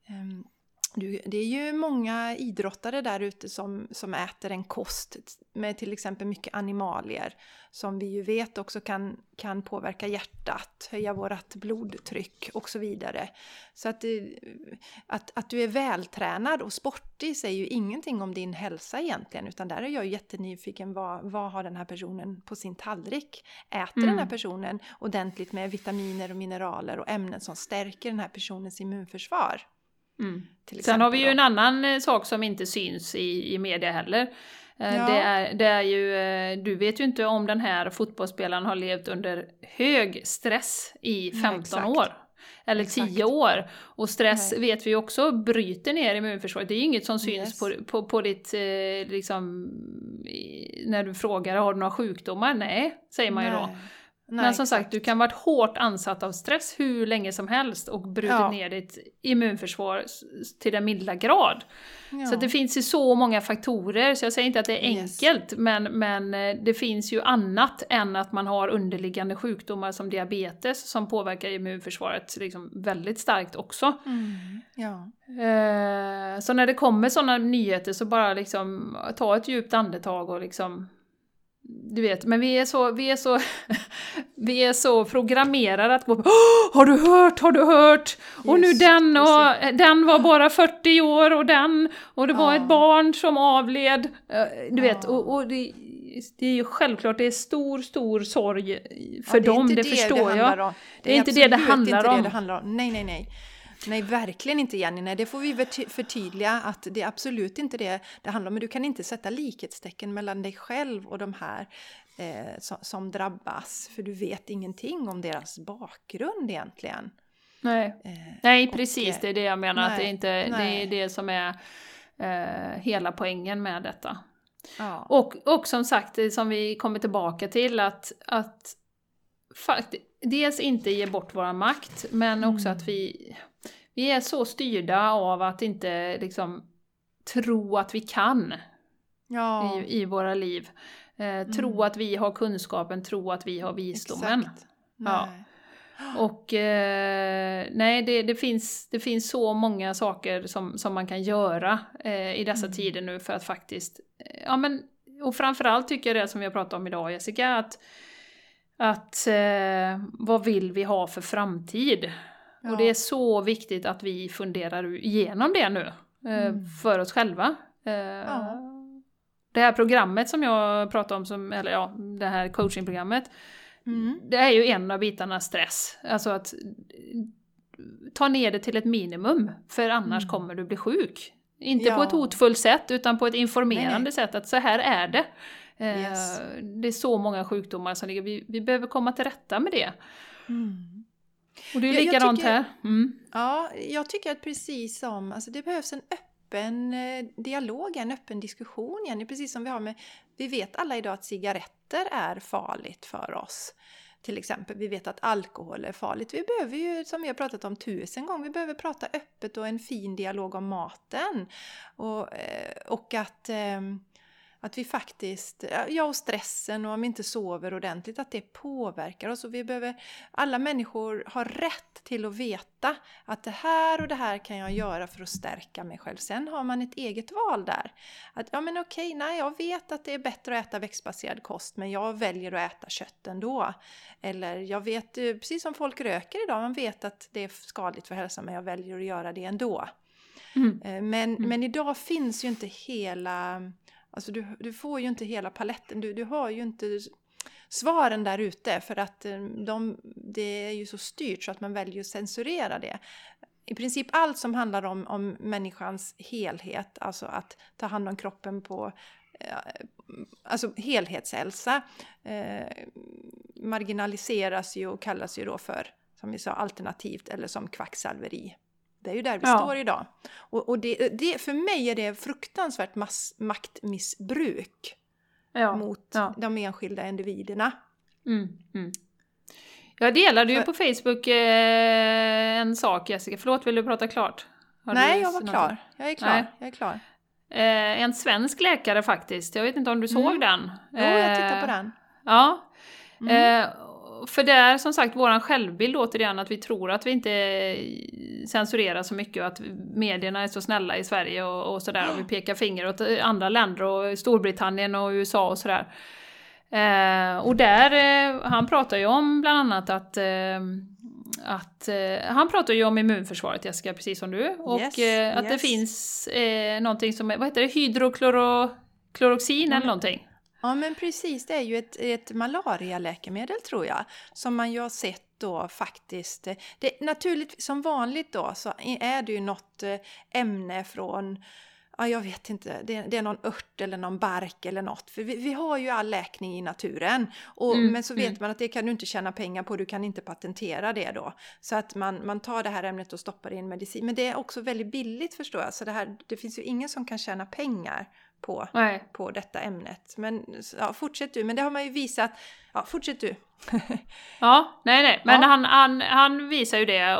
ehm, ehm, det är ju många idrottare där ute som, som äter en kost med till exempel mycket animalier som vi ju vet också kan, kan påverka hjärtat, höja vårt blodtryck och så vidare. Så att, att, att du är vältränad och sportig säger ju ingenting om din hälsa egentligen utan där är jag jättenyfiken vad, vad har den här personen på sin tallrik? Äter mm. den här mm. personen ordentligt med vitaminer och mineraler och ämnen som stärker den här personens immunförsvar? Mm. Sen har vi ju en annan eh, sak som inte syns i, i media heller. Eh, ja. Det, är, det är ju, eh, du vet ju inte om den här fotbollsspelaren har levt under hög stress i 15 ja, år. Eller exakt. 10 år. Och stress Nej. vet vi också bryter ner immunförsvaret. Det är ju inget som syns yes. på, på, på ditt, liksom, när du frågar har du några sjukdomar? Nej, säger man Nej. ju då. Nej, Men som exakt. sagt, du kan varit hårt ansatt av stress hur länge som helst och brutit ja. ner ditt immunförsvar till den milda grad. Ja. Så det finns ju så många faktorer, så jag säger inte att det är enkelt, yes. men, men eh, det finns ju annat än att man har underliggande sjukdomar som diabetes som påverkar immunförsvaret liksom väldigt starkt också. Mm. Ja. Eh, så när det kommer sådana nyheter så bara liksom ta ett djupt andetag och liksom du vet, men vi är så, vi är så, vi är så programmerade att gå Har du hört, har du hört? Och nu den och den var bara 40 år och den och det var ja. ett barn som avled. Eh, du vet, och, och det, det är ju självklart, det är stor, stor sorg för ja, dem, det, det förstår det jag. Det är, det är inte det det handlar inte om. Det det handlar om. Nej, nej, nej. Nej, verkligen inte Jenny. Nej, det får vi förtydliga att det är absolut inte det det handlar om. Men du kan inte sätta likhetstecken mellan dig själv och de här eh, som, som, drabbas. För du vet ingenting om deras bakgrund egentligen. Nej, eh, nej precis. Och, det är det jag menar. Nej, att det, är inte, det är det som är eh, hela poängen med detta. Ja. Och, och som sagt, som vi kommer tillbaka till, att, att fakt dels inte ge bort vår makt, men också mm. att vi vi är så styrda av att inte liksom tro att vi kan ja. i, i våra liv. Eh, mm. Tro att vi har kunskapen, tro att vi har visdomen. Exakt. Ja. Och eh, nej, det, det, finns, det finns så många saker som, som man kan göra eh, i dessa mm. tider nu för att faktiskt, eh, ja men, och framförallt tycker jag det som vi har pratat om idag Jessica, att, att eh, vad vill vi ha för framtid? Ja. Och det är så viktigt att vi funderar igenom det nu, eh, mm. för oss själva. Eh, ja. Det här programmet som jag pratade om, som, eller ja, det här coachingprogrammet, mm. det är ju en av bitarna stress. Alltså att ta ner det till ett minimum, för annars mm. kommer du bli sjuk. Inte ja. på ett hotfullt sätt, utan på ett informerande Nej. sätt, att så här är det. Eh, yes. Det är så många sjukdomar som ligger, vi, vi behöver komma till rätta med det. Mm. Och det är likadant tycker, här. Mm. Ja, jag tycker att precis som, alltså det behövs en öppen eh, dialog, en öppen diskussion igen. Precis som vi har med, vi vet alla idag att cigaretter är farligt för oss. Till exempel, vi vet att alkohol är farligt. Vi behöver ju, som vi har pratat om tusen gånger, vi behöver prata öppet och en fin dialog om maten. Och, eh, och att ehm, att vi faktiskt, ja och stressen och om vi inte sover ordentligt, att det påverkar oss. Och vi behöver, alla människor har rätt till att veta att det här och det här kan jag göra för att stärka mig själv. Sen har man ett eget val där. Att ja men okej, nej jag vet att det är bättre att äta växtbaserad kost men jag väljer att äta kött ändå. Eller jag vet, eh, precis som folk röker idag, man vet att det är skadligt för hälsan men jag väljer att göra det ändå. Mm. Eh, men, mm. men idag finns ju inte hela Alltså du, du får ju inte hela paletten, du, du har ju inte svaren där ute för att eh, de, det är ju så styrt så att man väljer att censurera det. i princip allt som handlar om, om människans helhet, alltså att ta hand om kroppen på eh, alltså helhetshälsa eh, marginaliseras ju och kallas ju då för, som vi sa, alternativt eller som kvacksalveri. Det är ju där vi ja. står idag. Och, och det, det, för mig är det fruktansvärt mass, maktmissbruk ja. mot ja. de enskilda individerna. Mm, mm. Jag delade ju på Facebook eh, en sak Jessica, förlåt vill du prata klart? Har Nej, jag var klar. Jag är klar. Nej. Jag är klar. Eh, en svensk läkare faktiskt, jag vet inte om du såg mm. den? Jo, jag tittade på den. Eh, ja. Mm. Eh, för det är som sagt våran självbild återigen att vi tror att vi inte censurerar så mycket och att medierna är så snälla i Sverige och, och sådär och vi pekar finger åt andra länder och Storbritannien och USA och sådär. Eh, och där, eh, han pratar ju om bland annat att eh, att, eh, han pratar ju om immunförsvaret Jessica, precis som du. Och yes, eh, att yes. det finns eh, någonting som vad heter det, hydrokloroxin mm. eller någonting. Ja men precis, det är ju ett, ett malarialäkemedel tror jag. Som man ju har sett då faktiskt. Det, naturligtvis som vanligt då så är det ju något eh, ämne från ja, jag vet inte, det, det, är någon ört eller någon bark eller något. För vi, vi har ju all läkning i naturen. Och, mm, men så vet mm. man att det kan du inte tjäna pengar på, du kan inte patentera det då. Så att man, man tar det här ämnet och stoppar i en medicin. Men det är också väldigt billigt förstår jag. Så det, här, det finns ju ingen som kan tjäna pengar på, på detta ämnet. Men ja, fortsätt du, men det har man ju visat. Ja, fortsätt du. ja, nej nej, men ja. han, han, han visar ju det,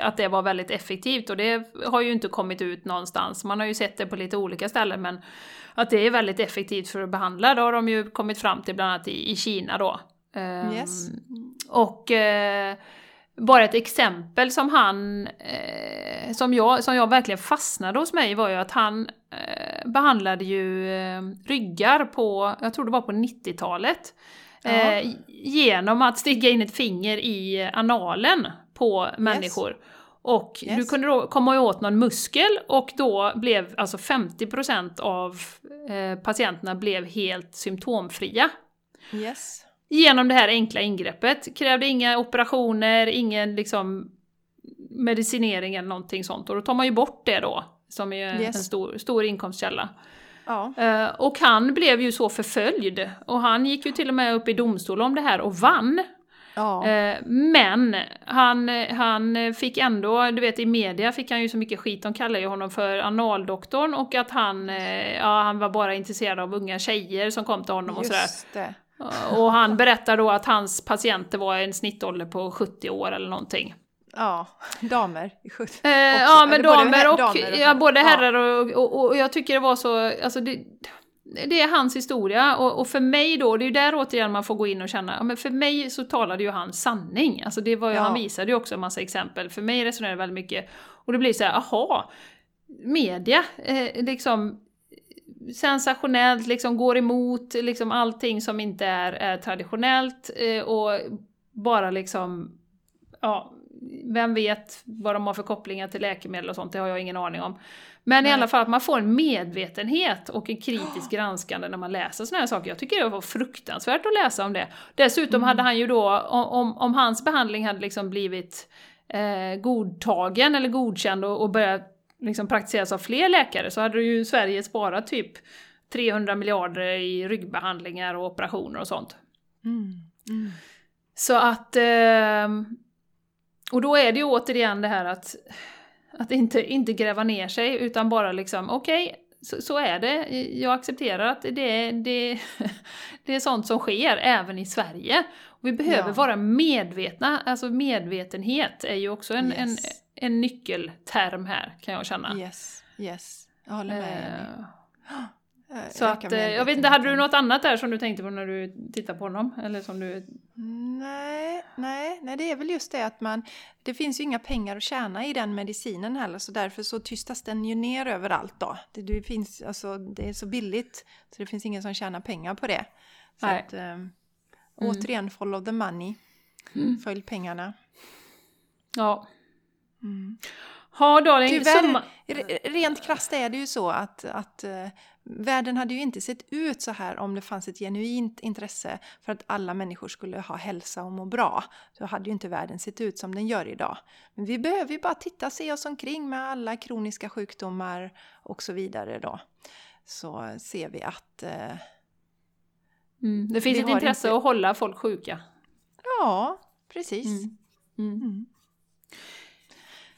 att det var väldigt effektivt och det har ju inte kommit ut någonstans. Man har ju sett det på lite olika ställen men att det är väldigt effektivt för att behandla, det har de ju kommit fram till bland annat i, i Kina då. Yes. Um, och uh, bara ett exempel som han, eh, som, jag, som jag verkligen fastnade hos mig var ju att han eh, behandlade ju eh, ryggar på, jag tror det var på 90-talet, eh, genom att sticka in ett finger i analen på människor. Yes. Och yes. du kunde då komma åt någon muskel och då blev alltså 50% av eh, patienterna blev helt symptomfria. Yes genom det här enkla ingreppet. Krävde inga operationer, ingen liksom medicinering eller någonting sånt. Och då tar man ju bort det då, som är yes. en stor, stor inkomstkälla. Ja. Uh, och han blev ju så förföljd. Och han gick ju till och med upp i domstol om det här och vann. Ja. Uh, men han, han fick ändå, du vet i media fick han ju så mycket skit, de kallar ju honom för analdoktorn och att han, uh, ja, han var bara intresserad av unga tjejer som kom till honom och Just sådär. Det. Och han berättar då att hans patienter var en snittålder på 70 år eller någonting. Ja, damer i 70. Eh, ja, men damer och, damer och, ja, både herrar och, och, och, jag tycker det var så, alltså det, det är hans historia och, och, för mig då, det är ju där återigen man får gå in och känna, ja, men för mig så talade ju han sanning. Alltså det var ju, ja. han visade ju också en massa exempel. För mig resonerar det väldigt mycket, och det blir så här, aha, media, eh, liksom sensationellt, liksom går emot liksom allting som inte är, är traditionellt eh, och bara liksom, ja, vem vet vad de har för kopplingar till läkemedel och sånt, det har jag ingen aning om. Men Nej. i alla fall att man får en medvetenhet och en kritisk granskande när man läser sådana här saker. Jag tycker det var fruktansvärt att läsa om det. Dessutom mm. hade han ju då, om, om hans behandling hade liksom blivit eh, godtagen eller godkänd och, och börjat liksom praktiseras av fler läkare så hade ju Sverige sparat typ 300 miljarder i ryggbehandlingar och operationer och sånt. Mm. Mm. Så att... Ehm, och då är det ju återigen det här att, att inte, inte gräva ner sig utan bara liksom okej, okay, så, så, är det. Jag accepterar att det, det, det är sånt som sker även i Sverige. Och vi behöver ja. vara medvetna, alltså medvetenhet är ju också en, yes. en en nyckelterm här kan jag känna. Yes, yes. Jag håller med. Uh, så att, eh, jag vet inte, hade du något annat där som du tänkte på när du tittade på honom? Eller som du... Nej, nej, nej, det är väl just det att man... Det finns ju inga pengar att tjäna i den medicinen heller så därför så tystas den ju ner överallt då. Det, det finns, alltså, det är så billigt så det finns ingen som tjänar pengar på det. Så nej. att, um, återigen, follow the money. Mm. Följ pengarna. Ja, Mm. Ha Darling, Tyvärr, summa... re- rent krasst är det ju så att, att eh, världen hade ju inte sett ut så här om det fanns ett genuint intresse för att alla människor skulle ha hälsa och må bra. Då hade ju inte världen sett ut som den gör idag. Men vi behöver ju bara titta, se oss omkring med alla kroniska sjukdomar och så vidare då. Så ser vi att eh, Mm. Det finns ett intresse inte- att hålla folk sjuka. ja, precis. Mm.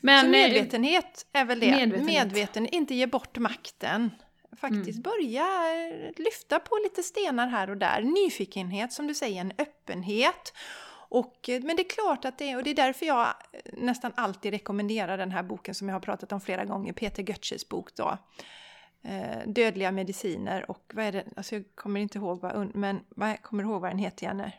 Men, så eh, medvetenhet är väl det. medvetenhet. Medveten, inte ge bort makten. Faktiskt Mm. börja lyfta på lite stenar här och där. Nyfikenhet, som du säger, en öppenhet. Och, eh, men det är klart att det är, och det är därför jag eh, nästan alltid rekommenderar den här boken som jag har pratat om flera gånger, Peter Götzes bok då. Eh, Dödliga mediciner och vad är det, alltså jag kommer inte ihåg vad, men vad, kommer ihåg vad den heter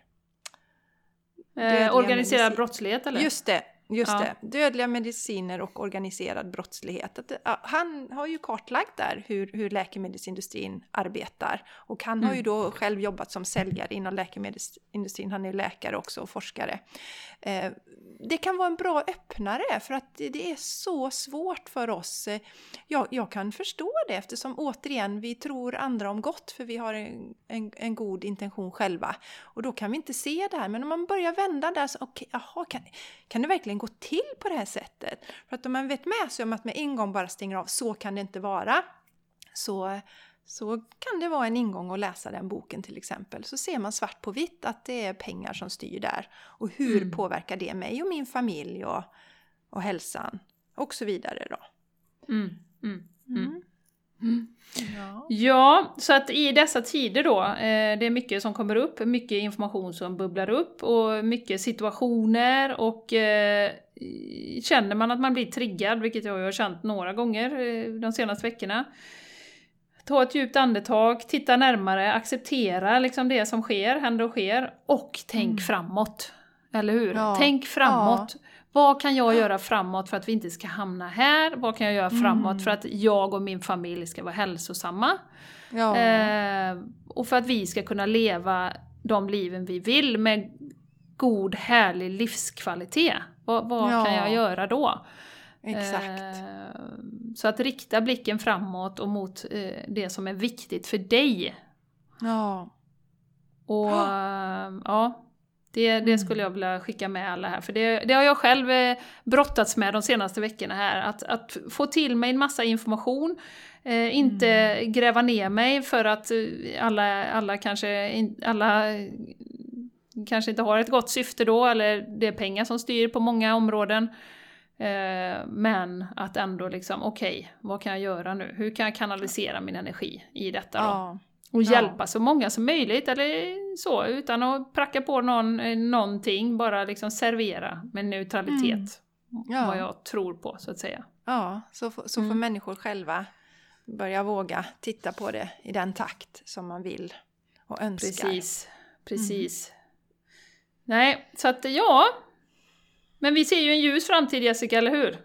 dödliga eh, organiserad medicin. brottslighet eller? Just det, just Ja. det. Dödliga mediciner och organiserad brottslighet. Att, han har ju kartlagt där hur, hur läkemedelsindustrin arbetar. Och han har Mm. ju då själv jobbat som säljare inom läkemedelsindustrin. Han är läkare också och forskare. Eh, det kan vara en bra öppnare för att det, det är så svårt för oss. Jag, jag kan förstå det eftersom återigen vi tror andra om gott för vi har en, en, en god intention själva. Och då kan vi inte se det här. Men om man börjar vända där så okej, jaha, kan, kan det verkligen gå till på det här sättet? För att om man vet med sig om att med en gång bara stänger av, så kan det inte vara. Så, så kan det vara en ingång att läsa den boken till exempel. Så ser man svart på vitt att det är pengar som styr där. Och hur Mm. påverkar det mig och min familj och, och hälsan och så vidare då. Mm. Mm. Mm. Ja. Ja, så att i dessa tider då, eh, det är mycket som kommer upp, mycket information som bubblar upp och mycket situationer och eh, känner man att man blir triggad, vilket jag har känt några gånger eh, de senaste veckorna, ta ett djupt andetag, titta närmare, acceptera liksom det som sker, händer och sker och tänk Mm. framåt. Eller hur? Ja. Tänk framåt. Vad kan jag göra framåt för att vi inte ska hamna här? Vad kan jag göra framåt Mm. för att jag och min familj ska vara hälsosamma? Ja. Eh, och för att vi ska kunna leva de liven vi vill med god, härlig livskvalitet. Vad, vad Ja. kan jag göra då? Exakt. Eh, så att rikta blicken framåt och mot eh, det som är viktigt för dig. ja. Och eh, ja, det, det Mm. skulle jag vilja skicka med alla här. För det, det har jag själv eh, brottats med de senaste veckorna här. Att, att få till mig en massa information. Eh, inte Mm. gräva ner mig för att eh, alla, alla, kanske, alla eh, kanske inte har ett gott syfte då. Eller det är pengar som styr på många områden. Eh, men att ändå liksom, okej, vad kan jag göra nu? Hur kan jag kanalisera min energi i detta då? ja. Och Ja. hjälpa så många som möjligt, eller så, utan att pracka på någon eh, någonting, bara liksom servera med neutralitet. Ja. Vad jag tror på, så att säga. Ja, så, så får Mm. människor själva börja våga titta på det i den takt som man vill och önskar. Precis, precis. Nej, så att ja. Men vi ser ju en ljus framtid Jessica, eller hur?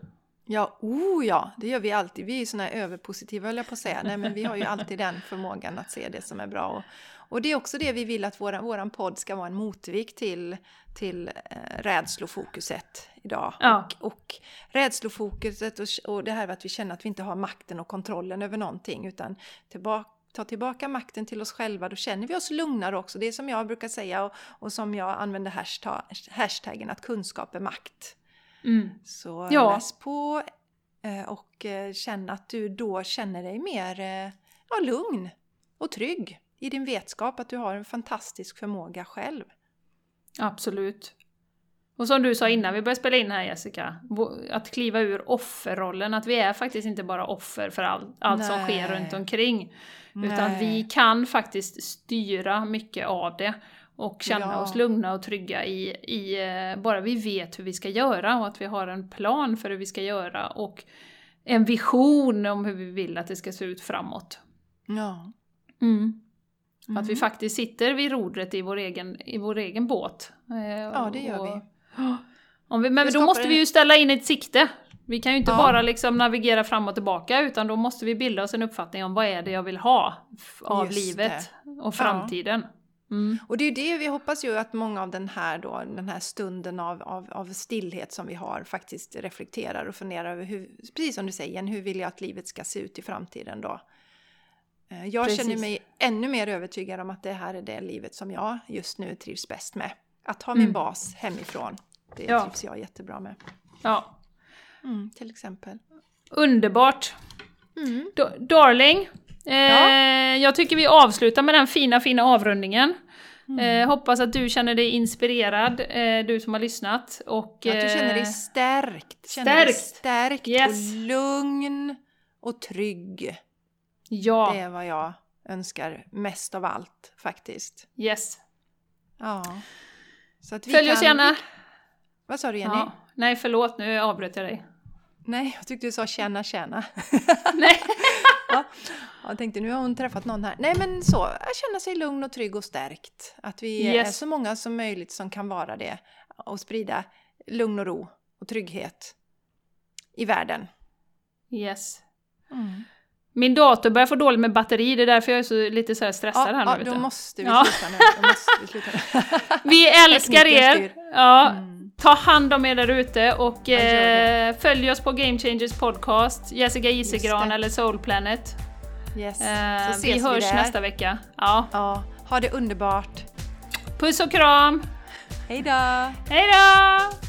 Ja, oh ja, det gör vi alltid. Vi är ju här överpositiva höll jag på att säga. Nej, men vi har ju alltid den förmågan att se det som är bra. Och, och det är också det vi vill att våran, våran podd ska vara en motvikt till, till eh, rädslofokuset idag. Ja. Och, och rädslofokuset och, och det här att vi känner att vi inte har makten och kontrollen över någonting utan tillbaka ta tillbaka makten till oss själva, då känner vi oss lugnare också. Det är som jag brukar säga och, och som jag använder hashtag, hashtaggen att kunskap är makt. Mm. Så Ja. läs på eh, och eh, känn att du då känner dig mer eh, ja, lugn och trygg i din vetskap att du har en fantastisk förmåga själv. Absolut. Och som du sa innan vi började spela in här Jessica, att kliva ur offerrollen, att vi är faktiskt inte bara offer för all, allt som sker Nej. runt omkring. Utan Nej. vi kan faktiskt styra mycket av det och känna Ja. oss lugna och trygga i, i eh, bara vi vet hur vi ska göra och att vi har en plan för hur vi ska göra och en vision om hur vi vill att det ska se ut framåt. Ja. Mm. Att vi Mm. faktiskt sitter vid rodret i vår egen, i vår egen båt. Eh, Ja, det gör vi. Om vi men Det då måste en- vi ju ställa in ett sikte. Vi kan ju inte Ja. bara liksom navigera fram och tillbaka utan då måste vi bilda oss en uppfattning om vad är det jag vill ha av Just livet och framtiden. Mm. Och det är det vi hoppas ju att många av den här, då, den här stunden av, av, av stillhet som vi har faktiskt reflekterar och funderar över hur, precis som du säger, hur vill jag att livet ska se ut i framtiden då? Eh, jag precis. känner mig ännu mer övertygad om att det här är det livet som jag just nu trivs bäst med. Att ha min mm. bas hemifrån, det ja. trivs jag jättebra med. Ja. Mm, till exempel. Underbart! Mm. Darling, eh, ja. jag tycker vi avslutar med den fina, fina avrundningen. Mm. Eh, hoppas att du känner dig inspirerad, eh, du som har lyssnat. Och, att du känner dig eh, stärkt. Känner stärkt! Dig stärkt yes. och lugn och trygg. Ja. Det är vad jag önskar mest av allt faktiskt. Yes. Ja. Så att vi Följ kan... oss gärna! Vad sa du Jenny? Ja. Nej förlåt, nu avbröt jag dig. Nej, jag tyckte du sa tjäna tjäna. Nej. ja. Jag tänkte nu har hon träffat någon här. Nej men så, att känna sig lugn och trygg och stärkt. Att vi yes. är så många som möjligt som kan vara det. Och sprida lugn och ro och trygghet i världen. Yes. Mm. Min dator börjar få dåligt med batteri, det är därför jag är så lite så här stressad ja, här nu. Ja, då måste vi sluta nu. Vi, sluta nu. vi älskar er! Ja, mm. Ta hand om er där ute och eh, följ oss på Game Changers podcast, Jessica Isegran eller Soul Planet. Yes. Eh, Så vi hörs vi nästa vecka. Ja. ja. Ha det underbart! Puss och kram! Hej då! Hej då!